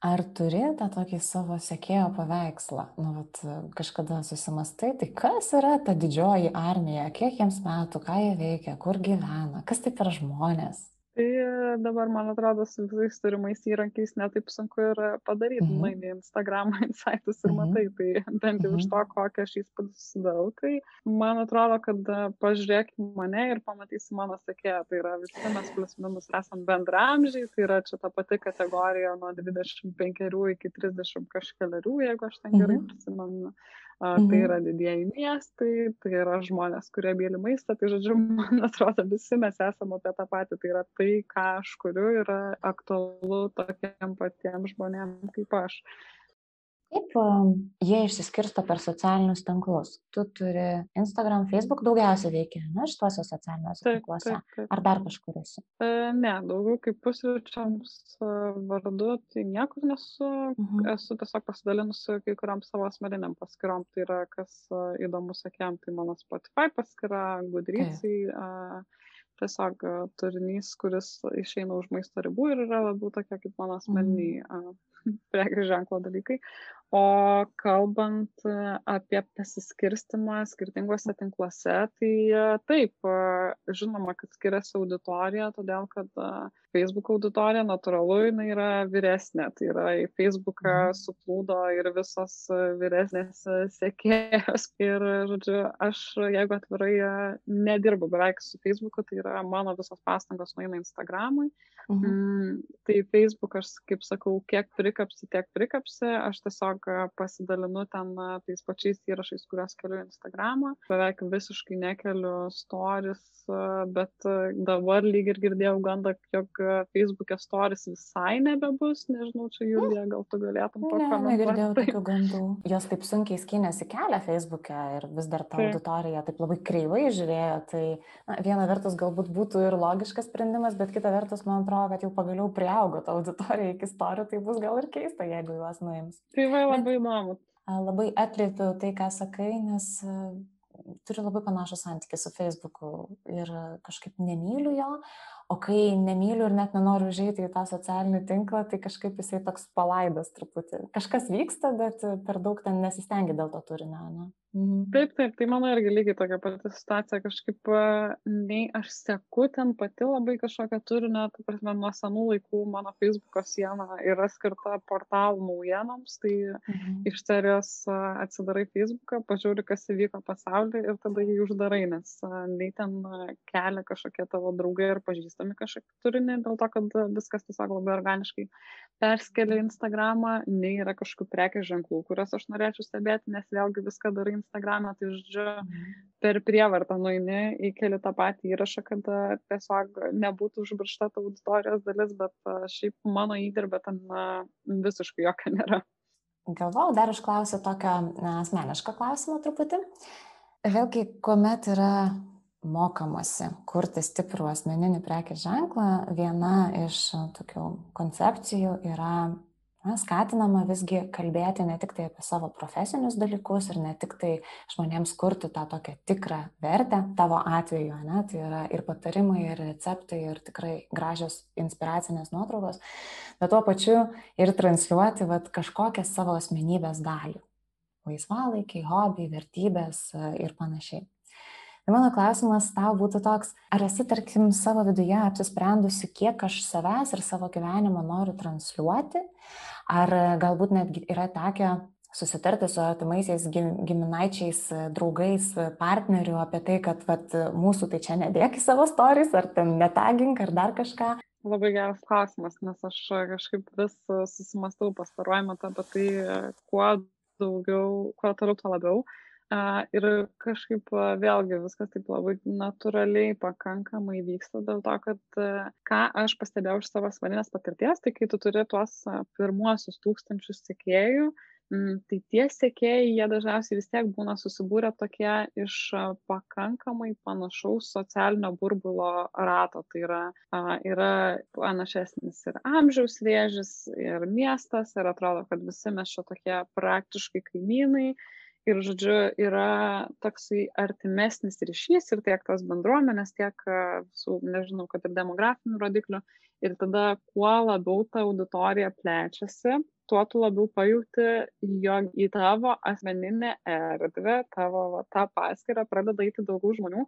ar turi tą tokį savo sekėjo paveikslą? Nu, vat, kažkada susimastai, tai kas yra ta didžioji armija, kiek jiems metų, ką jie veikia, kur gyvena, kas tai per žmonės? Tai dabar, man atrodo, su visais turimais įrankiais netaip sunku ir padaryti. Mhm. Nueini į Instagram insightus ir mhm. matai, tai bent jau iš to, mhm. kokią aš įspūdį susidarau. Tai man atrodo, kad pažiūrėk mane ir pamatysi mano sekėją. Tai yra visi mes plus minus esam bendramžiai, tai yra čia ta pati kategorija nuo 25 iki 30 kažkeliarių, jeigu aš ten gerai prisimenu. Mhm. Tai yra didieji miestai, tai yra žmonės, kurie myli maistą, tai žodžiu, man atrodo, visi mes esame apie tą patį, tai yra tai, ką aš kuriu, yra aktualu tokiem patiems žmonėms kaip aš. Kaip um, jie išsiskirsto per socialinius tinklus? Tu turi Instagram, Facebook daugiausiai veikia, ne, šituose socialiniuose taip, tinkluose. Taip, taip. Ar dar kažkur esi? E, ne, daugiau kaip pusryčiams e, vardu, tai niekur nesu. Mhm. Esu tiesiog pasidalinusi kai kuriam savo asmeniniam paskirom. Tai yra, kas e, įdomu sakiam, tai mano Spotify paskira, Gudrycai. Tiesiog e, turinys, kuris išeina už maisto ribų ir yra labiau tokia kaip mano asmeniniai mhm prekių ženklo dalykai. O kalbant e, apie pasiskirstimą skirtingose tinkluose, tai e, taip, e, žinoma, kad skiriasi auditorija, todėl kad Facebook auditorija natūralu, jinai yra vyresnė, tai yra į Facebooką mhm. suplūdo ir visos vyresnės sekėjos. Ir, žodžiu, aš, jeigu atvirai nedirbu beveik su Facebooku, tai yra mano visos pastangos nueina Instagramui. Mhm. Mm, tai Facebook, aš kaip sakau, kiek prikapsi, tiek prikapsi, aš tiesiog pasidalinu ten tais pačiais įrašais, kuriuos keliu į Instagramą. Beveik visiškai nekeliu stories, bet dabar lyg ir girdėjau gandą, jog Facebook'e stories visai nebebus, nežinau, čia Julija, gal tu galėtum pakomentuoti. Ne, negirdėjau tokių gandų. Jos taip sunkiai skynėsi kelią Facebook'e ir vis dar ta auditorija taip labai kreivai žiūrėjo, tai na, viena vertus galbūt būtų ir logiškas sprendimas, bet kita vertus man atrodo, kad jau pagaliau priaugo ta auditorija iki storijų, tai bus gal ir keista, jeigu juos nuims. Tai va, labai įdomu. Labai atliepiu tai, ką sakai, nes turiu labai panašų santykį su Facebooku ir kažkaip nemyliu jo, o kai nemyliu ir net nenoriu užeiti į tą socialinį tinklą, tai kažkaip jisai toks palaidas truputį. Kažkas vyksta, bet per daug ten nesistengia dėl to turinio. Ne? Mhm. Taip, taip, tai mano irgi lygiai tokia pati situacija, kažkaip nei aš seku ten pati labai kažkokią turinio, tai prasme, nuo senų laikų mano Facebook'o siena yra skirta portalų naujienoms, tai mhm. iš serijos atsidarai Facebook'ą, pažiūri, kas įvyko pasaulyje ir tada jį uždarai, nes nei ten kelia kažkokie tavo draugai ir pažįstami kažkokį turinį, dėl to, kad viskas tiesiog labai organiškai perskelia Instagramą, nei yra kažkokių prekės ženklų, kuriuos aš norėčiau stebėti, nes vėlgi viską darai Instagram'e, tai žodžiu, per prievartą nueini, įkeli tą patį įrašą, kad tiesiog nebūtų užmiršta ta auditorijos dalis, bet šiaip mano įdirbė ten visiškai jokio nėra. Galvau, dar užklausiu tokio asmenišką klausimą truputį. Vėlgi, kuomet yra mokamasi kurti stiprų asmeninį prekės ženklą, viena iš tokių koncepcijų yra na, skatinama visgi kalbėti ne tik tai apie savo profesinius dalykus ir ne tik tai žmonėms kurti tą tokią tikrą vertę tavo atveju, ne, tai yra ir patarimai, ir receptai, ir tikrai gražios inspiracinės nuotraukos, bet tuo pačiu ir transliuoti vat, kažkokią savo asmenybės dalį. Laisvalaikiai, hobiai, vertybės ir panašiai. Tai mano klausimas tau būtų toks, ar esi, tarkim, savo viduje apsisprendusi, kiek aš savęs ir savo gyvenimo noriu transliuoti, ar galbūt netgi yra tekę susitarti su artimaisiais giminaičiais, draugais, partneriu apie tai, kad vat, mūsų tai čia nedėk į savo stories, ar ten netagink, ar dar kažką. Labai geras klausimas, nes aš kažkaip vis susimastau pastaruoju metu apie tai, kuo daugiau, kuo toliau, tuo labiau. Ir kažkaip vėlgi viskas taip labai natūraliai pakankamai vyksta dėl to, kad ką aš pastebėjau iš savo asmeninės patirties, tai kai tu turi tuos pirmuosius tūkstančius sekėjų, tai tie sekėjai, jie dažniausiai vis tiek būna susibūrę tokie iš pakankamai panašaus socialinio burbulo rato. Tai yra, yra panašesnis ir amžiaus vėžis, ir miestas, ir atrodo, kad visi mes čia tokie praktiškai kaimynai ir žodžiu yra toksai artimesnis ryšys ir tiek tos bendruomenės, tiek su, nežinau, kad ir demografinių rodiklių. Ir tada kuo labiau ta auditorija plečiasi, tuo tu labiau pajūti, jog į tavo asmeninę erdvę, tavo va, tą paskirtą pradeda eiti daugiau žmonių,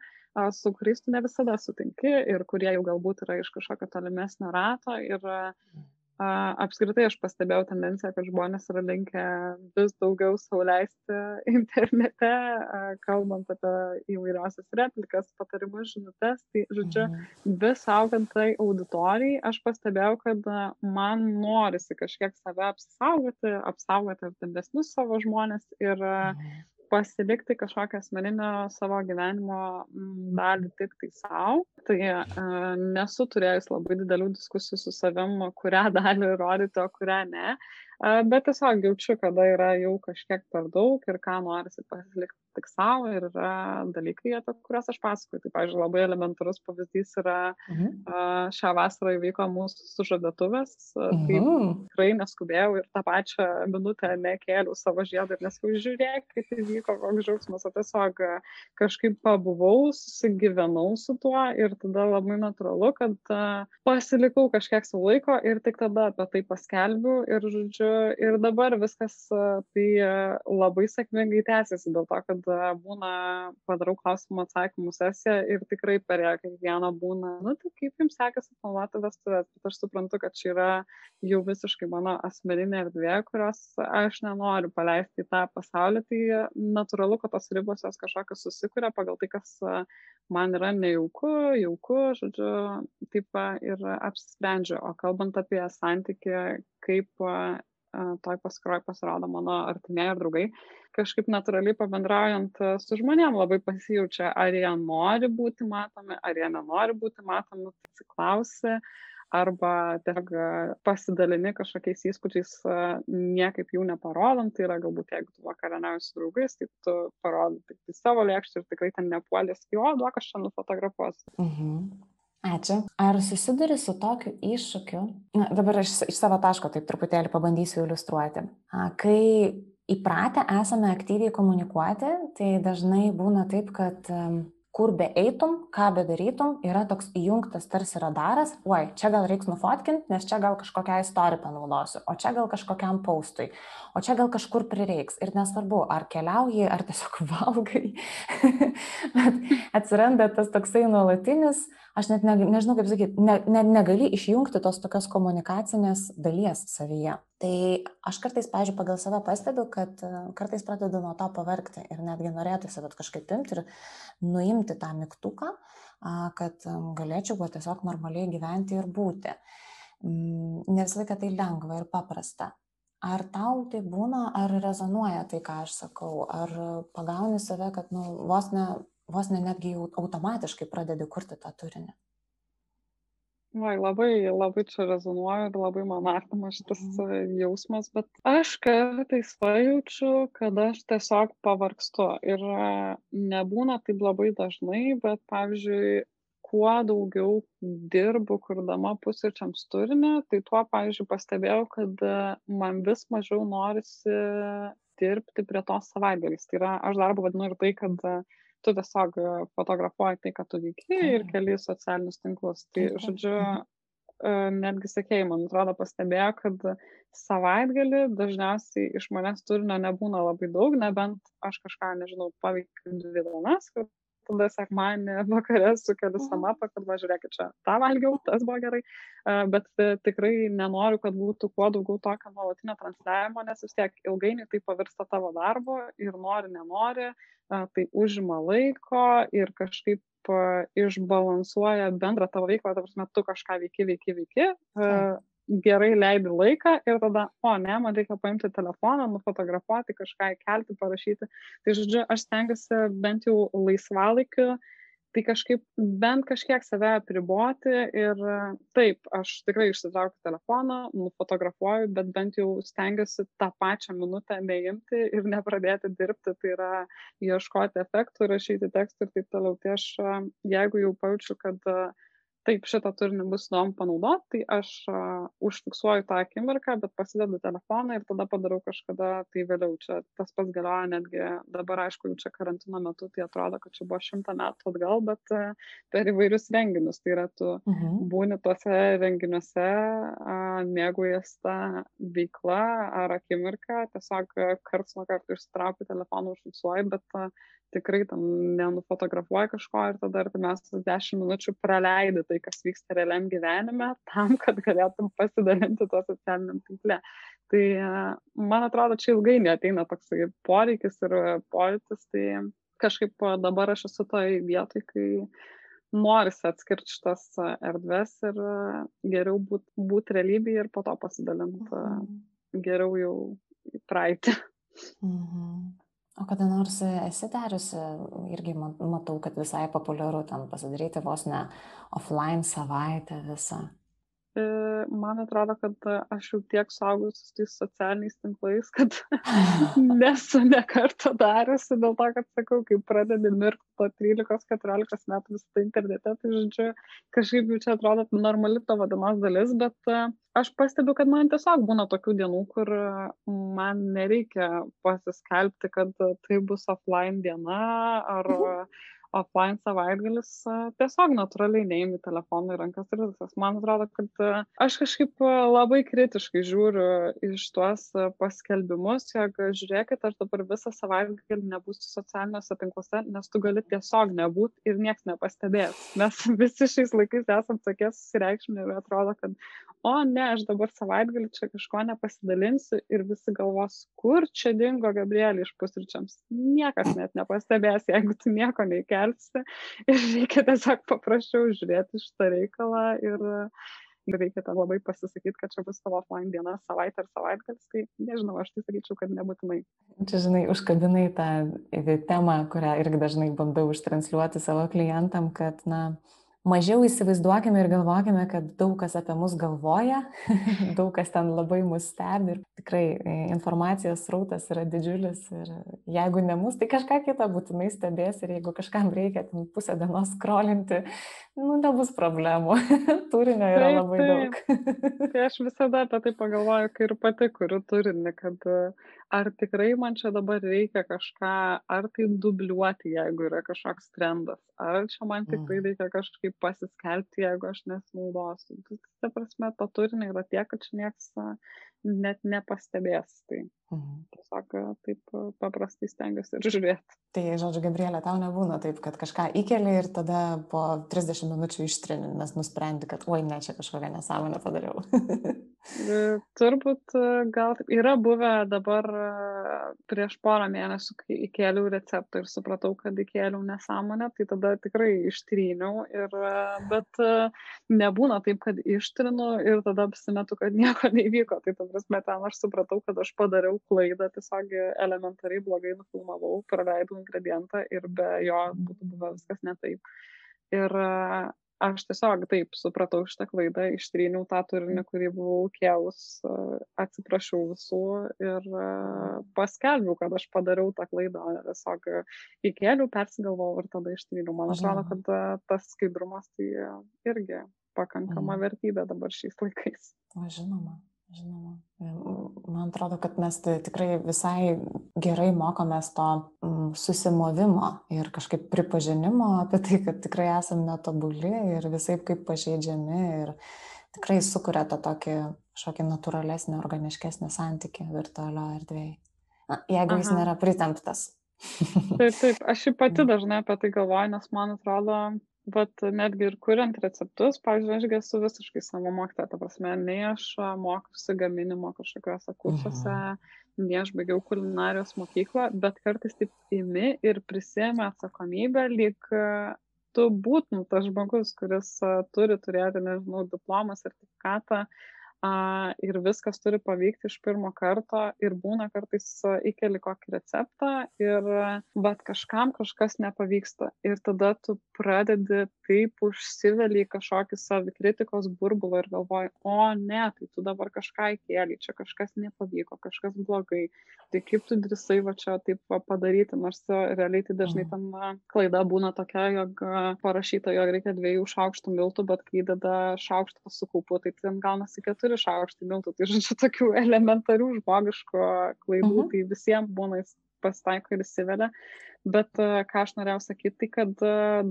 su kuriais tu ne visada sutinki ir kurie jau galbūt yra iš kažkokio tolimesnio rato. Ir Apskritai aš pastebėjau tendenciją, kad žmonės yra linkę vis daugiau sauliaisti internete, kalbant apie įvairiausias replikas, patarimus, žinutės. Tai, žodžiu, mhm. vis augant tai auditorijai, aš pastebėjau, kad man norisi kažkiek save apsaugoti, apsaugoti artimesnius savo žmonės ir mhm pasilikti kažkokią asmeninę savo gyvenimo mm, dalį tik tai savo. Tai e, nesu turėjus labai didelių diskusijų su savim, kurią dalį rodyti, o kurią ne. Bet tiesiog jaučiu, kada yra jau kažkiek per daug ir ką norisi pasilikti tik savo ir yra dalykai, apie kuriuos aš pasakoju. Tai, pavyzdžiui, labai elementarus pavyzdys yra mhm. šią vasarą įvyko mūsų sužadėtuvės. Mhm. Tai tikrai neskubėjau ir tą pačią minutę nekėliau savo žiedą ir nesakiau, žiūrėk, kaip įvyko, koks džiaugsmas, o tiesiog kažkaip pabuvau, susigyvenau su tuo ir tada labai natūralu, kad pasilikau kažkiek savo laiko ir tik tada apie tai paskelbiu ir, žodžiu, ir dabar viskas tai labai sėkmingai tęsiasi dėl to, kad kad būna padarau klausimų atsakymų sesiją ir tikrai per ją kiekvieną būna, nu tai kaip jums sekasi planuoti vestuvės, bet aš suprantu, kad čia yra jau visiškai mano asmeninė erdvė, kurios aš nenoriu paleisti į tą pasaulį, tai natūralu, kad tos ribos jos kažkokios susikuria pagal tai, kas man yra nejauku, jauku, žodžiu, taip ir apsisprendžiu. O kalbant apie santykį, kaip toj paskiroj pasirodo mano artimieji ir draugai, kažkaip natūraliai pabendraujant su žmonėm labai pasijaučia, ar jie nori būti matomi, ar jie nenori būti matomi, atsiklausi, arba tiesiog pasidalini kažkokiais įspūdžiais, niekaip jų neparodant, tai yra galbūt jeigu tu vakarieniauji su draugais, tai tu parodai tik tai savo lėkštį ir tikrai ten nepuolės, jo, duok aš čia nufotografuosiu. Mhm. Ačiū. Ar susiduri su tokiu iššūkiu? Na, dabar aš iš savo taško taip truputėlį pabandysiu iliustruoti. Kai įpratę esame aktyviai komunikuoti, tai dažnai būna taip, kad kur be eitum, ką bedarytum, yra toks įjungtas tarsi radaras, oi, čia gal reiks nufotkinti, nes čia gal kažkokią istoriją panaudosiu, o čia gal kažkokiam paustui, o čia gal kažkur prireiks. Ir nesvarbu, ar keliauji, ar tiesiog valgai. Bet atsiranda tas toksai nuolatinis, aš net ne, nežinau kaip sakyti, ne, ne, negali išjungti tos tokios komunikacinės dalies savyje. Tai aš kartais, pažiūrėjau, pagal save pastebiu, kad e, kartais pradedu nuo to pavarkti ir netgi norėtųsi, bet kažkaip imti ir nuimti tą mygtuką, kad e, galėčiau tiesiog normaliai gyventi ir būti. Mm, ne visą laiką tai lengva ir paprasta. Ar tau tai būna, ar rezonuoja tai, ką aš sakau, ar pagauni save, kad nu, vos ne vos ne netgi jau automatiškai pradedi kurti tą turinį. Vai, labai, labai čia rezonuoju ir labai man artimas šitas mhm. jausmas, bet aš kartais pajaučiu, kad aš tiesiog pavargstu ir nebūna taip labai dažnai, bet pavyzdžiui, kuo daugiau dirbu, kurdama pusryčiams turinį, tai tuo, pavyzdžiui, pastebėjau, kad man vis mažiau norisi dirbti prie tos savaitgaliais. Tai yra, aš darbą vadinu ir tai, kad uh, tu tiesiog e, fotografuoji tai, ką tu veiki ir keli socialinius tinklus. Tai, žodžiu, e, netgi sekėjai, man atrodo, pastebėjo, kad savaitgalį dažniausiai iš manęs turinio nebūna labai daug, nebent aš kažką, nežinau, paveikiu dvi dienas, kad tada sekmanį vakare sukeliu mhm. samapą, kad važiuokit čia, tą valgiau, tas buvo gerai, e, bet tikrai nenoriu, kad būtų kuo daugiau tokio nuolatinio transliavimo, nes vis tiek ilgainiui tai pavirsta tavo darbo ir nori, nenori, tai užima laiko ir kažkaip išbalansuoja bendrą tavo veiklą, ta prasme, tu kažką veiki, veiki, veiki, gerai leidi laiką ir tada, o ne, man reikia paimti telefoną, nufotografuoti, kažką įkelti, parašyti. Tai žodžiu, aš stengiuosi bent jau laisvalaikiu tai kažkaip bent kažkiek save apriboti ir taip, aš tikrai išsitraukiu telefoną, nufotografuoju, bet bent jau stengiuosi tą pačią minutę neimti ir nepradėti dirbti, tai yra ieškoti efektų, rašyti tekstų ir taip toliau. Tai aš, jeigu jau pajaučiu, kad uh, taip šitą turinį bus įdomu panaudot, tai aš užfiksuoju tą akimirką, bet pasidedu telefoną ir tada padarau kažkada tai vėliau. Čia tas pats galioja netgi dabar, aišku, jau čia karantino metu, tai atrodo, kad čia buvo šimtą metų atgal, bet per įvairius renginius. Tai yra, tu mhm. būni tuose renginiuose, mėgaujas tą veiklą ar akimirką, tiesiog karts nuo karto išsitraukiu telefoną, užfiksuoju, bet tikrai ten nenufotografuoji kažko ir tada artimiausias dešimt minučių praleidi tai, kas vyksta realiam gyvenime, tam, kad galėtum pasidalinti tuo socialiniam tinkle. Tai man atrodo, čia ilgai neteina toksai poreikis ir pojūtis, tai kažkaip dabar aš esu toj vietoj, kai norisi atskirti šitas erdves ir geriau būti būt realybėje ir po to pasidalinti mhm. geriau jau į praeitį. Mhm. O kada nors esi dariusi, irgi matau, kad visai populiaru ten pasidaryti vos ne offline savaitę visą. E, man atrodo, kad aš jau tiek saugus su tais socialiniais tinklais, kad nesu nekartą dariusi dėl to, kad sakau, kai pradedi mirkti po 13-14 metų visą tai internete, tai žodžiu, kažkaip jau čia atrodo normali tavo dienos dalis, bet aš pastebiu, kad man tiesiog būna tokių dienų, kur man nereikia pasiskelbti, kad tai bus offline diena ar mhm offline savaitgalis tiesiog natūraliai neimi telefoną į rankas ir viskas. Man atrodo, kad aš kažkaip labai kritiškai žiūriu iš tuos paskelbimus, jog žiūrėkit, aš dabar visą savaitgalį nebūsiu socialiniuose tinkluose, nes tu gali tiesiog nebūti ir niekas nepastebės. Mes visi šiais laikais esam tokie susireikšminę ir atrodo, kad o ne, aš dabar savaitgalį čia kažko nepasidalinsiu ir visi galvos, kur čia dingo Gabrielė iš pusryčiams. Niekas net nepastebės, jeigu tu nieko neįkelsi kelsi ir reikia tiesiog paprasčiau žiūrėti šitą reikalą ir reikia ten labai pasisakyti, kad čia bus tavo offline diena, savaitė ar savaitgalis, tai nežinau, aš tai sakyčiau, kad nebūtinai. Čia, žinai, užkabinai tą temą, kurią irgi dažnai bandau užtransliuoti savo klientam, kad, na, mažiau įsivaizduokime ir galvokime, kad daug kas apie mus galvoja, daug kas ten labai mus stebi ir tikrai e, informacijos srautas yra didžiulis ir jeigu ne mus, tai kažką kitą būtinai stebės ir jeigu kažkam reikia ten pusę dienos skrolinti, nu, nebus problemų. Turinio yra taip, labai taip. daug. tai aš visada apie tai pagalvoju, kai ir pati kuriu turinį, kad ar tikrai man čia dabar reikia kažką, ar tai dubliuoti, jeigu yra kažkoks trendas, ar čia man tikrai mm. reikia kažkaip pasiskelbti, jeigu aš nesinaudosiu. Tai, ta prasme, to turinio yra tiek, kad čia niekas net nepastebės. Tai mhm. tiesiog taip paprastai stengiuosi ir žiūrėti. Tai, žodžiu, Gabrielė, tau nebūna taip, kad kažką įkeli ir tada po 30 minučių ištrini, nes nusprendi, kad oi, ne, čia kažkokią nesąmonę padariau. E, turbūt gal yra buvę dabar prieš porą mėnesių, kai įkėliau receptą ir supratau, kad įkėliau nesąmonę, tai tada tikrai ištryniau, ir, bet nebūna taip, kad ištrinu ir tada apsimetu, kad nieko neįvyko. Tai ta prasme, ten aš supratau, kad aš padariau klaidą, tiesiog elementariai blogai nufilmavau, praleidau ingredientą ir be jo būtų buvę viskas ne taip. Ir aš tiesiog taip supratau šitą klaidą, ištryniau tą turinį, kurį buvau kėlus, atsiprašiau visų ir paskelbiau, kad aš padariau tą klaidą. Tiesiog įkėliau, persigalvojau ir tada ištryniau. Man atrodo, kad tas skaidrumas tai irgi pakankama mhm. vertybė dabar šiais laikais. O žinoma. Žinoma, man atrodo, kad mes tai tikrai visai gerai mokomės to mm, susimovimo ir kažkaip pripažinimo apie tai, kad tikrai esame netobuli ir visai kaip pažeidžiami ir tikrai sukuria tą tokį kažkokį natūralesnį, organiškesnį santykį virtualio erdvėje. Na, jeigu Aha. jis nėra pritemptas. taip, taip, aš ir pati dažnai apie tai galvoju, nes man atrodo, vat netgi ir kuriant receptus, pavyzdžiui, aš esu visiškai savo mokytoja, ta prasme, nei aš mokiausi gaminimo kažkokiuose kursuose, mhm. nei aš baigiau kulinarijos mokyklą, bet kartais taip imi ir prisėmė atsakomybę, lyg tu būtum tas žmogus, kuris turi turėti, nežinau, diplomą, sertifikatą, ir viskas turi pavykti iš pirmo karto ir būna kartais įkeli kokį receptą ir bet kažkam kažkas nepavyksta ir tada tu pradedi taip užsiveli į kažkokį savikritikos burbulą ir galvoji, o ne, tai tu dabar kažką įkėlė, čia kažkas nepavyko, kažkas blogai, tai kaip tu drįsai va čia taip va, padaryti, nors realiai tai dažnai mhm. ten klaida būna tokia, jog parašyta, jog reikia dviejų šaukštų miltų, bet kai dada šaukštą su kaupu, tai ten gaunasi keturi keturi šaukštai miltų, tai žodžiu, tokių elementarių žmogiško klaidų, uh mhm. -huh. tai visiems būna pasitaiko ir įsivelia. Bet ką aš norėjau sakyti, tai kad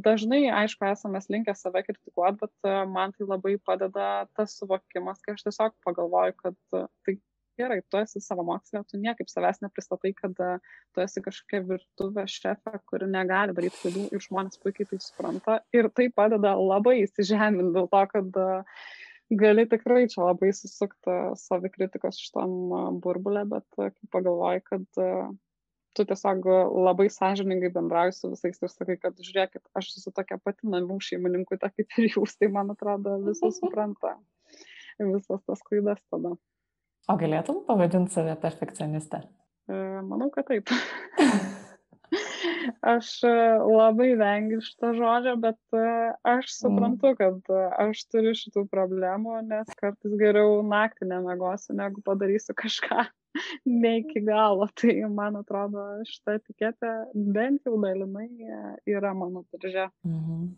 dažnai, aišku, esame linkę save kritikuoti, bet man tai labai padeda tas suvokimas, kai aš tiesiog pagalvoju, kad tai gerai, tu esi savo mokslė, tu niekaip savęs nepristatai, kad tu esi kažkokia virtuvė šefė, kuri negali daryti klaidų ir žmonės puikiai tai supranta. Ir tai padeda labai įsižeminti dėl to, kad uh, gali tikrai čia labai susukti savikritikos šitam burbulė, bet kai pagalvoji, kad tu tiesiog labai sąžiningai bendrauji su visais ir sakai, kad žiūrėkit, aš esu tokia pati namų šeimininkų, ta kaip ir jūs, tai man atrodo visi supranta visas tas klaidas tada. O galėtum pavadinti save perfekcionistą? E, manau, kad taip. Aš e, labai vengiu šito žodžio, bet e, aš mm. suprantu, kad e, aš turiu šitų problemų, nes kartais geriau naktį nemegosiu, negu padarysiu kažką ne iki galo. Tai man atrodo, šitą etiketę bent jau dalinai yra mano diržė. Mhm.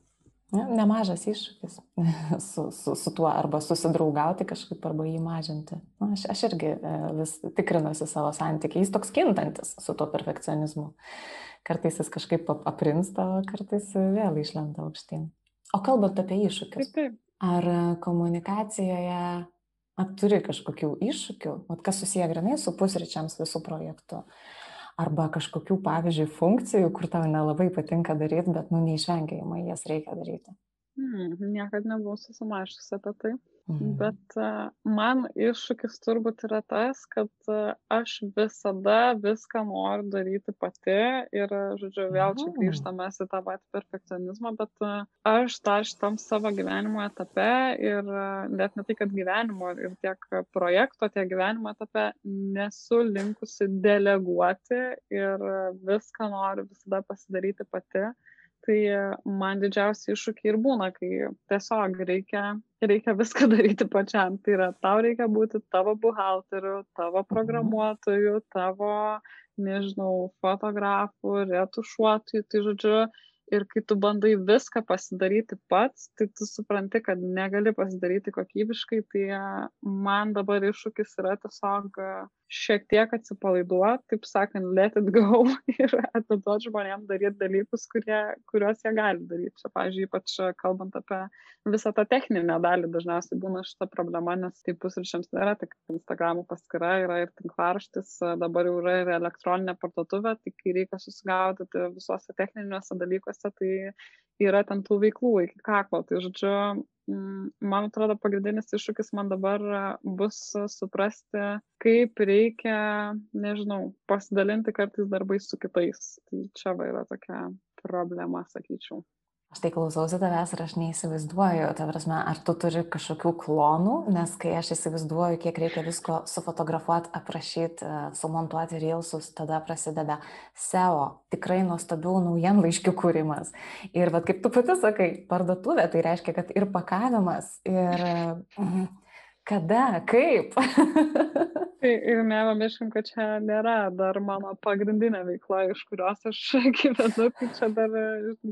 Nemažas iššūkis su, su, su tuo arba susidraugauti kažkaip arba jį mažinti. Na, aš, aš irgi vis tikrinuosi savo santykį, jis toks kintantis su tuo perfekcionizmu. Kartais jis kažkaip aprimsta, o kartais vėl išlenda aukštyn. O kalbant apie iššūkius, ar komunikacijoje ar turi kažkokių iššūkių, Vat kas susiję grinai su pusryčiams visų projektų, arba kažkokių, pavyzdžiui, funkcijų, kur tau nelabai patinka daryti, bet, nu, neišvengiamai jas reikia daryti. Hmm, niekada nebuvau susimašęs apie tai. Mhm. Bet uh, man iššūkis turbūt yra tas, kad uh, aš visada viską noriu daryti pati ir, žodžiu, vėl čia grįžtame į tą patį perfekcionizmą, bet aš dar šitam savo gyvenimo etape ir net ne tai, kad gyvenimo ir tiek projekto, tiek gyvenimo etape nesu linkusi deleguoti ir viską noriu visada pasidaryti pati. Tai man didžiausi iššūkiai ir būna, kai tiesiog reikia, reikia viską daryti pačiam. Tai yra, tau reikia būti tavo buhalteriu, tavo mhm. programuotoju, tavo, nežinau, fotografu, retušuotoju. Tai žodžiu, ir kai tu bandai viską pasidaryti pats, tai tu supranti, kad negali pasidaryti kokybiškai, tai man dabar iššūkis yra tiesiog šiek tiek atsipalaiduoti, taip sakant, let it go ir atiduoti žmonėm daryti dalykus, kurie, kuriuos jie gali daryti. Čia, pažiūrėjau, ypač kalbant apie visą tą techninę dalį, dažniausiai būna šita problema, nes tai pusryčiams nėra tik Instagram paskira, yra ir tinklaraštis, dabar jau yra ir elektroninė parduotuvė, tai kai reikia susigaudyti visuose techniniuose dalykuose, tai yra ten tų veiklų iki kaklo. Tai žodžiu, man atrodo, pagrindinis iššūkis man dabar bus suprasti, kaip reikia, nežinau, pasidalinti kartais darbais su kitais. Tai čia va yra tokia problema, sakyčiau. Aš tai klausausi tavęs ir aš neįsivaizduoju, ta prasme, ar tu turi kažkokių klonų, nes kai aš įsivaizduoju, kiek reikia visko sufotografuoti, aprašyti, e, sumontuoti reilsus, tada prasideda SEO, tikrai nuostabių naujienlaiškių kūrimas. Ir vad kaip tu pati sakai, parduotuvė, tai reiškia, kad ir pakavimas, ir mm, kada, kaip. Tai ir nepamirškim, kad čia nėra dar mano pagrindinė veikla, iš kurios aš gyvenu, tai čia dar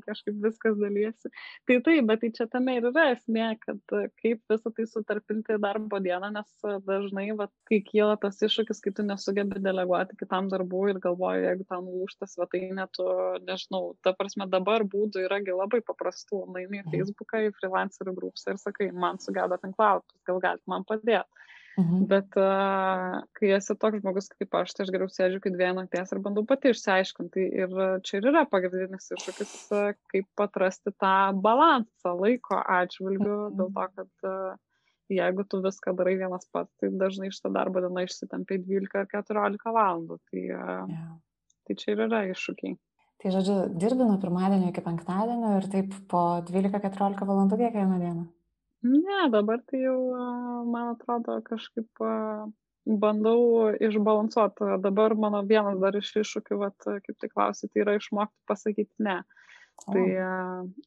kažkaip viskas dalysi. Tai taip, bet tai čia tame ir yra esmė, kad kaip visą tai sutarpinti darbo dieną, nes dažnai, va, kai kyla tas iššūkis, kai tu nesugebi deleguoti kitam darbų ir galvoju, jeigu ten lūšta svetainė, tu, nežinau, ta prasme dabar būdų yragi labai paprastų, naimi į mhm. Facebooką, į freelancerių grupsą ir sakai, man sugeda tinklautus, gal galite man padėti. Mhm. Bet uh, kai esi toks žmogus kaip aš, tai aš geriau sėdžiu kaip dviejų nakties ir bandau pati išsiaiškinti. Ir čia ir yra pagrindinis iššūkis, uh, kaip atrasti tą balansą laiko atžvilgiu, mhm. dėl to, kad uh, jeigu tu viską darai vienas pats, tai dažnai šitą darbo dieną išsitampi 12 ar 14 valandų. Tai, uh, yeah. tai čia ir yra iššūkiai. Tai žodžiu, dirbi nuo pirmadienio iki penktadienio ir taip po 12-14 valandų kiekvieną dieną. Ne, dabar tai jau, man atrodo, kažkaip bandau išbalansuoti. Dabar mano vienas dar iš iššūkių, vat, kaip tai klausyti, tai yra išmokti pasakyti ne. O. Tai,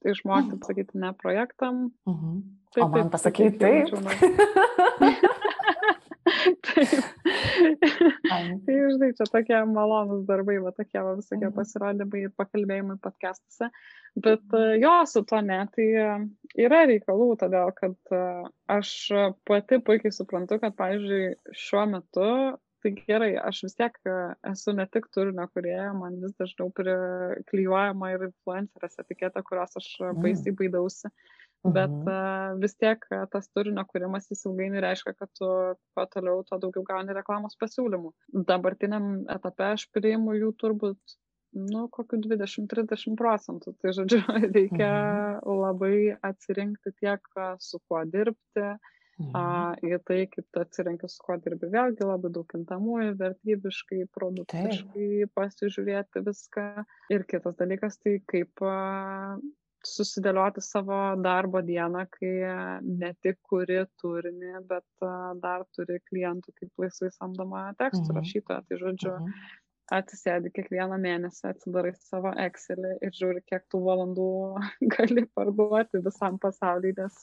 tai išmokti pasakyti ne projektam. Mhm. taip, o man pasakyti taip. taip. Taip. tai žinai, čia tokie malonus darbai, va tokie va, visokie mhm. pasirodymai ir pakalbėjimai podcastuose. Bet mhm. jo, su to ne, tai e, yra reikalų, todėl kad e, aš pati puikiai suprantu, kad, pavyzdžiui, šiuo metu tai gerai, aš vis tiek e, esu ne tik turinio kurieja, man vis dažniau priklyjuojama ir influencerės etiketė, kurios aš baisiai baidausi. Mm bet uh, vis tiek tas turinio kūrimas jis ilgainiui reiškia, kad tu kuo toliau, tuo daugiau gauni reklamos pasiūlymų. Dabartiniam etape aš priimu jų turbūt, nu, kokiu 20-30 procentų. Tai žodžiu, reikia mhm. labai atsirinkti tiek, su kuo dirbti. Mhm. Į tai, kaip atsirenki, su kuo dirbi, vėlgi labai daug kintamųjų, vertybiškai, produktiškai Taip. pasižiūrėti viską. Ir kitas dalykas, tai kaip susidėlioti savo darbo dieną, kai ne tik kuri turinį, bet dar turi klientų kaip laisvai samdomą tekstų mhm. rašytoją. Tai žodžiu, mhm. atsisėdi kiekvieną mėnesį, atsidarai savo Excelį ir žiūri, kiek tų valandų gali parduoti visam pasauliu, nes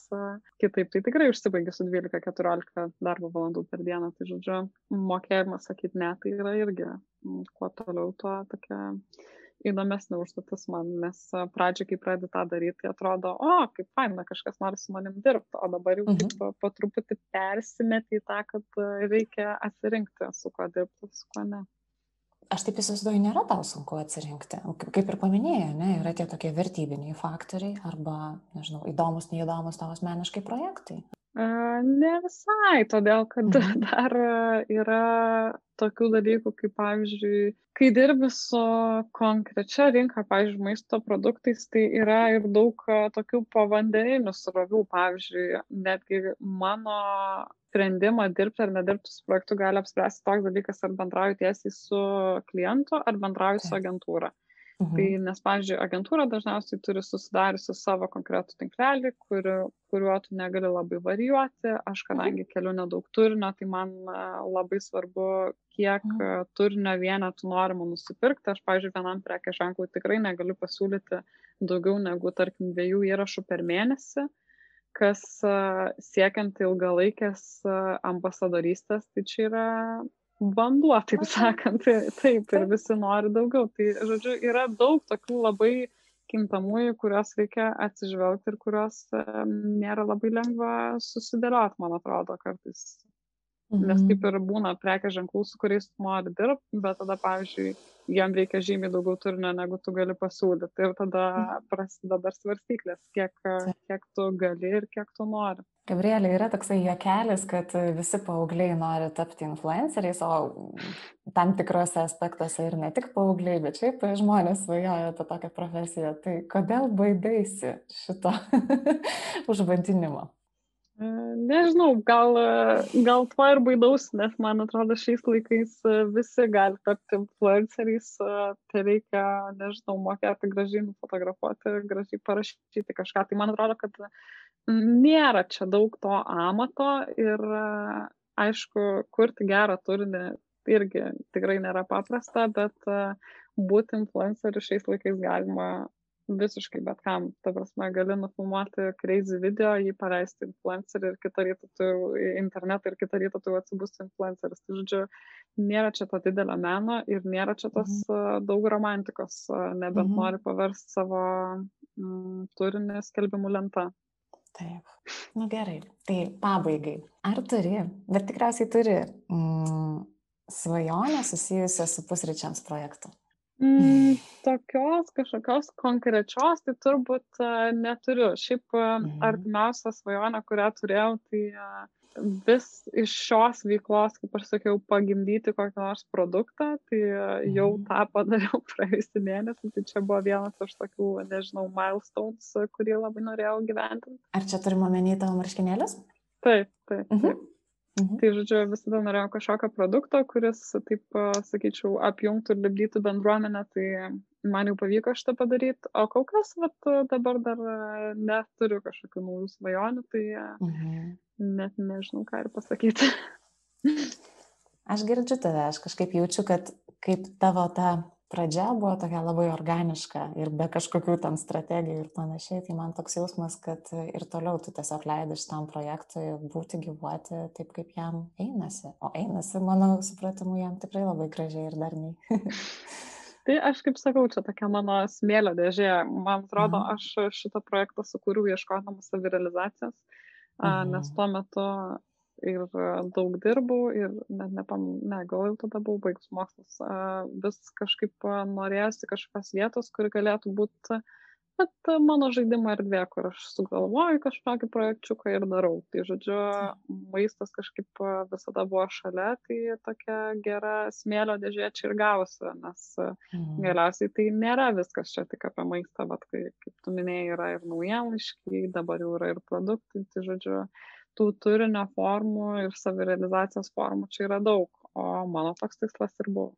kitaip tai tikrai užsibaigi su 12-14 darbo valandų per dieną. Tai žodžiu, mokėjimas sakyti ne, tai yra irgi kuo toliau, tuo tokia įdomesnė užduotis man, nes pradžioje, kai pradedi tą daryti, tai atrodo, o, kaip faina, kažkas nori su manim dirbti, o dabar jau mhm. taip po truputį persimeti į tą, kad reikia atsirinkti, su kuo dirbti, su kuo ne. Aš taip įsivaizduoju, nėra tau sunku atsirinkti. Kaip ir paminėjai, ne, yra tie tokie vertybiniai faktoriai arba, nežinau, įdomus, neįdomus tavo asmeniškai projektai. Ne visai, todėl kad mhm. dar yra tokių dalykų, kaip pavyzdžiui, kai dirbi su konkrečia rinka, pavyzdžiui, maisto produktais, tai yra ir daug tokių povandeninių srovių. Pavyzdžiui, netgi mano sprendimą dirbti ar nedirbti su projektu gali apspręsti toks dalykas, ar bendrauju tiesiai su klientu, ar bendrauju su agentūra. Mhm. Tai nes, pavyzdžiui, agentūra dažniausiai turi susidariusi savo konkretų tinklelį, kur, kuriuo tu negali labai varijuoti. Aš mhm. kadangi keliu nedaug turinio, tai man labai svarbu, kiek mhm. turinio vienetų norima nusipirkti. Aš, pavyzdžiui, vienam prekė ženklui tikrai negaliu pasiūlyti daugiau negu, tarkim, dviejų įrašų per mėnesį kas siekiant ilgalaikės ambasadorystės, tai čia yra vanduo, taip sakant, taip, ir visi nori daugiau. Tai, žodžiu, yra daug tokių labai kintamųjų, kuriuos reikia atsižvelgti ir kuriuos nėra labai lengva susidėlioti, man atrodo, kartais. Mhm. Nes taip ir būna prekės ženklų, su kuriais nori dirbti, bet tada, pavyzdžiui, jam reikia žymiai daugiau turinio, negu tu gali pasiūlyti. Ir tada mhm. prasideda dar svarstyklės, kiek, kiek tu gali ir kiek tu nori. Gabrielė, yra toksai juokelis, kad visi paaugliai nori tapti influenceriais, o tam tikrose aspektuose ir ne tik paaugliai, bet šiaip žmonės svajoja apie tokią profesiją. Tai kodėl baidaisi šito užvadinimo? Nežinau, gal, gal tuo ir baidausi, nes man atrodo šiais laikais visi gali tapti influenceriais, tai reikia, nežinau, mokėti gražiai nufotografuoti, gražiai parašyti kažką. Tai man atrodo, kad nėra čia daug to amato ir aišku, kurti gerą turinį irgi tikrai nėra paprasta, bet būti influenceriu šiais laikais galima visiškai bet kam. Ta prasme, gali nufilmuoti crazy video, jį paleisti influencerį ir kitą rytą tu internetą ir kitą rytą tu atsibusti influenceris. Tai žodžiu, nėra čia to didelio meno ir nėra čia tos mhm. daug romantikos, nebent mhm. nori paversti savo mm, turinį skelbimų lentą. Taip. Nu gerai. Tai pabaigai. Ar turi, bet tikriausiai turi mm, svajonę susijusią su pusryčiams projektu? Mm, tokios kažkokios konkrečios, tai turbūt uh, neturiu. Šiaip uh, mm. artimiausia svajonė, kurią turėjau, tai uh, vis iš šios veiklos, kaip aš sakiau, pagimdyti kokį nors produktą, tai jau mhm. tą padariau praėjusį mėnesį, tai čia buvo vienas iš tokių, nežinau, milestones, kurį labai norėjau gyventi. Ar čia turime omeny tavo marškinėlius? Taip, taip. Mhm. taip. Mhm. Tai, žodžiu, visada norėjau kažkokio produkto, kuris, taip sakyčiau, apjungtų ir libdytų bendruomenę, tai man jau pavyko šitą padaryti, o kol kas, vat, dabar dar neturiu kažkokių naujų svajonių, tai mhm net nežinau, ką ir pasakyti. aš girdžiu tave, aš kažkaip jaučiu, kad kaip tavo ta pradžia buvo tokia labai organiška ir be kažkokių tam strategijų ir panašiai, tai man toks jausmas, kad ir toliau tu tiesiog leidai šitam projektui būti gyvuoti taip, kaip jam einasi. O einasi, mano supratimu, jam tikrai labai gražiai ir darniai. tai aš kaip sakau, čia tokia mano smėlio dėžė. Man atrodo, mhm. aš šitą projektą sukūriau ieškodama savirealizacijos mhm. nes tuo metu ir daug dirbau ir net nepam, ne, gal jau tada buvau baigus mokslus, vis kažkaip norėjusi kažkokios vietos, kuri galėtų būti bet mano žaidimo erdvė, kur aš sugalvoju kažkokį projekčiuką ir darau. Tai žodžiu, maistas kažkaip visada buvo šalia, tai tokia gera smėlio dėžė čia ir gausi, nes mhm. galiausiai tai nėra viskas čia tik apie maistą, bet kai, kaip tu minėjai, yra ir naujienlaiškiai, dabar jau yra ir produktai, tai žodžiu, tų turinio formų ir savirealizacijos formų čia yra daug, o mano toks tikslas ir buvo.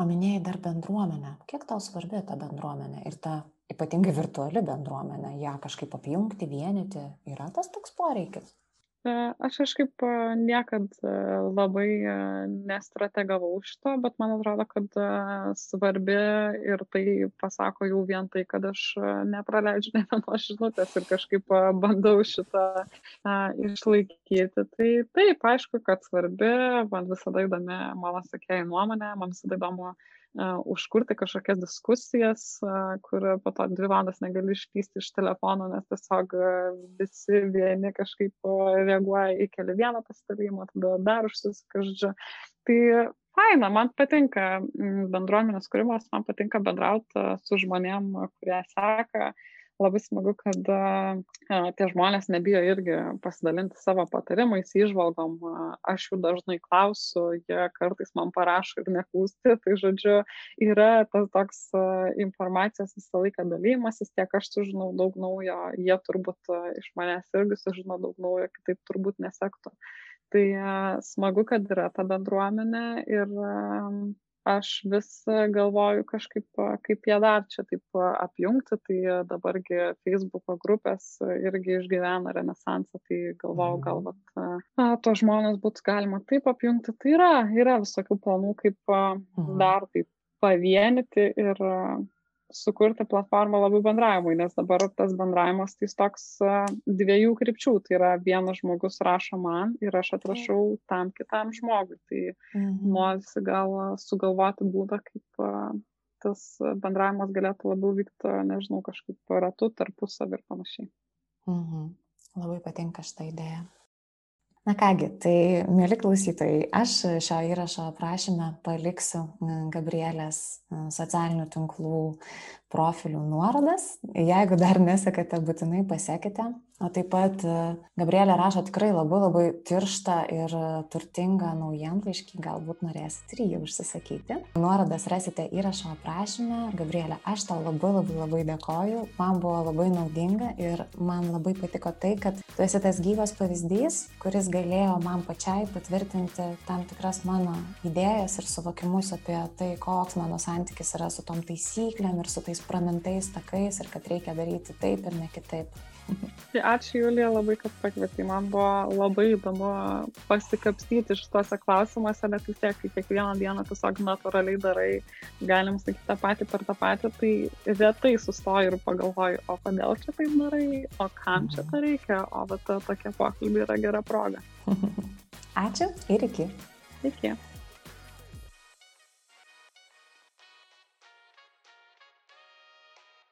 O minėjai dar bendruomenę. Kiek tau svarbi ta bendruomenė ir ta ypatingai virtuali bendruomenė, ją kažkaip apjungti, vienyti, yra tas toks poreikis? E, aš kažkaip e, niekad e, labai nestrategavau šito, bet man atrodo, kad svarbi ir tai pasako jau vien tai, kad aš nepraleidžiu ne vienos žinutės ir kažkaip bandau šitą išlaikyti. Tai taip, aišku, kad svarbi, man visada įdomi mano sakėjai nuomonė, man visada įdomu užkurti kažkokias diskusijas, kur po to dvi valandas negali išlysti iš telefono, nes tiesiog visi vieni kažkaip reaguoja į kelią vieną pasidalymą, tada dar užsisuka žodžiu. Tai faina, man patinka bendruomenės kūrimas, man patinka bendrauti su žmonėm, kurie seka labai smagu, kad tie žmonės nebijo irgi pasidalinti savo patarimais, įžvalgom. Aš jų dažnai klausiu, jie kartais man parašo ir neklausti. Tai žodžiu, yra tas toks informacijos visą laiką dalymasis, tiek aš sužinau daug naujo, jie turbūt iš manęs irgi sužino daug naujo, kitaip turbūt nesektų. Tai smagu, kad yra ta bendruomenė ir aš vis galvoju kažkaip, kaip ją dar čia taip apjungti, tai dabargi Facebook'o grupės irgi išgyvena renesansą, tai galvoju, gal mhm. vat, to žmonės būtų galima taip apjungti, tai yra, yra visokių planų, kaip mhm. dar taip pavienyti ir sukurti platformą labai bendravimui, nes dabar tas bendravimas tai toks dviejų krypčių. Tai yra vienas žmogus rašo man ir aš atrašau tam kitam žmogui. Tai mhm. norisi gal sugalvoti būdą, kaip tas bendravimas galėtų labiau vykti, nežinau, kažkaip ratu, tarpusavį ir panašiai. Mhm. Labai patinka šitą idėją. Na kągi, tai mėly klausytojai, aš šio įrašo aprašymę paliksiu Gabrielės socialinių tinklų profilių nuorodas. Jeigu dar nesekate, būtinai pasiekite. O taip pat e, Gabrielė rašo tikrai labai labai tirštą ir turtingą naujienlaiškį, galbūt norėsit ir jį užsisakyti. Nuorodas rasite įrašo aprašymę. Gabrielė, aš tau labai labai labai dėkoju, man buvo labai naudinga ir man labai patiko tai, kad tu esi tas gyvas pavyzdys, kuris galėjo man pačiai patvirtinti tam tikras mano idėjas ir suvokimus apie tai, koks mano santykis yra su tom taisyklėm ir su tais pramintais takais ir kad reikia daryti taip ir ne kitaip. Tai ačiū Julija labai, kad pakvietei. Man buvo labai įdomu pasikapstyti šituose klausimuose, bet vis tiek, kai kiekvieną dieną tiesiog natūraliai darai, galim sakyti tą patį per tą patį, tai retai sustoju ir pagalvoju, o kodėl čia taip darai, o kam čia tą reikia, o va ta tokia pokalbė yra gera proga. Ačiū ir iki. Iki.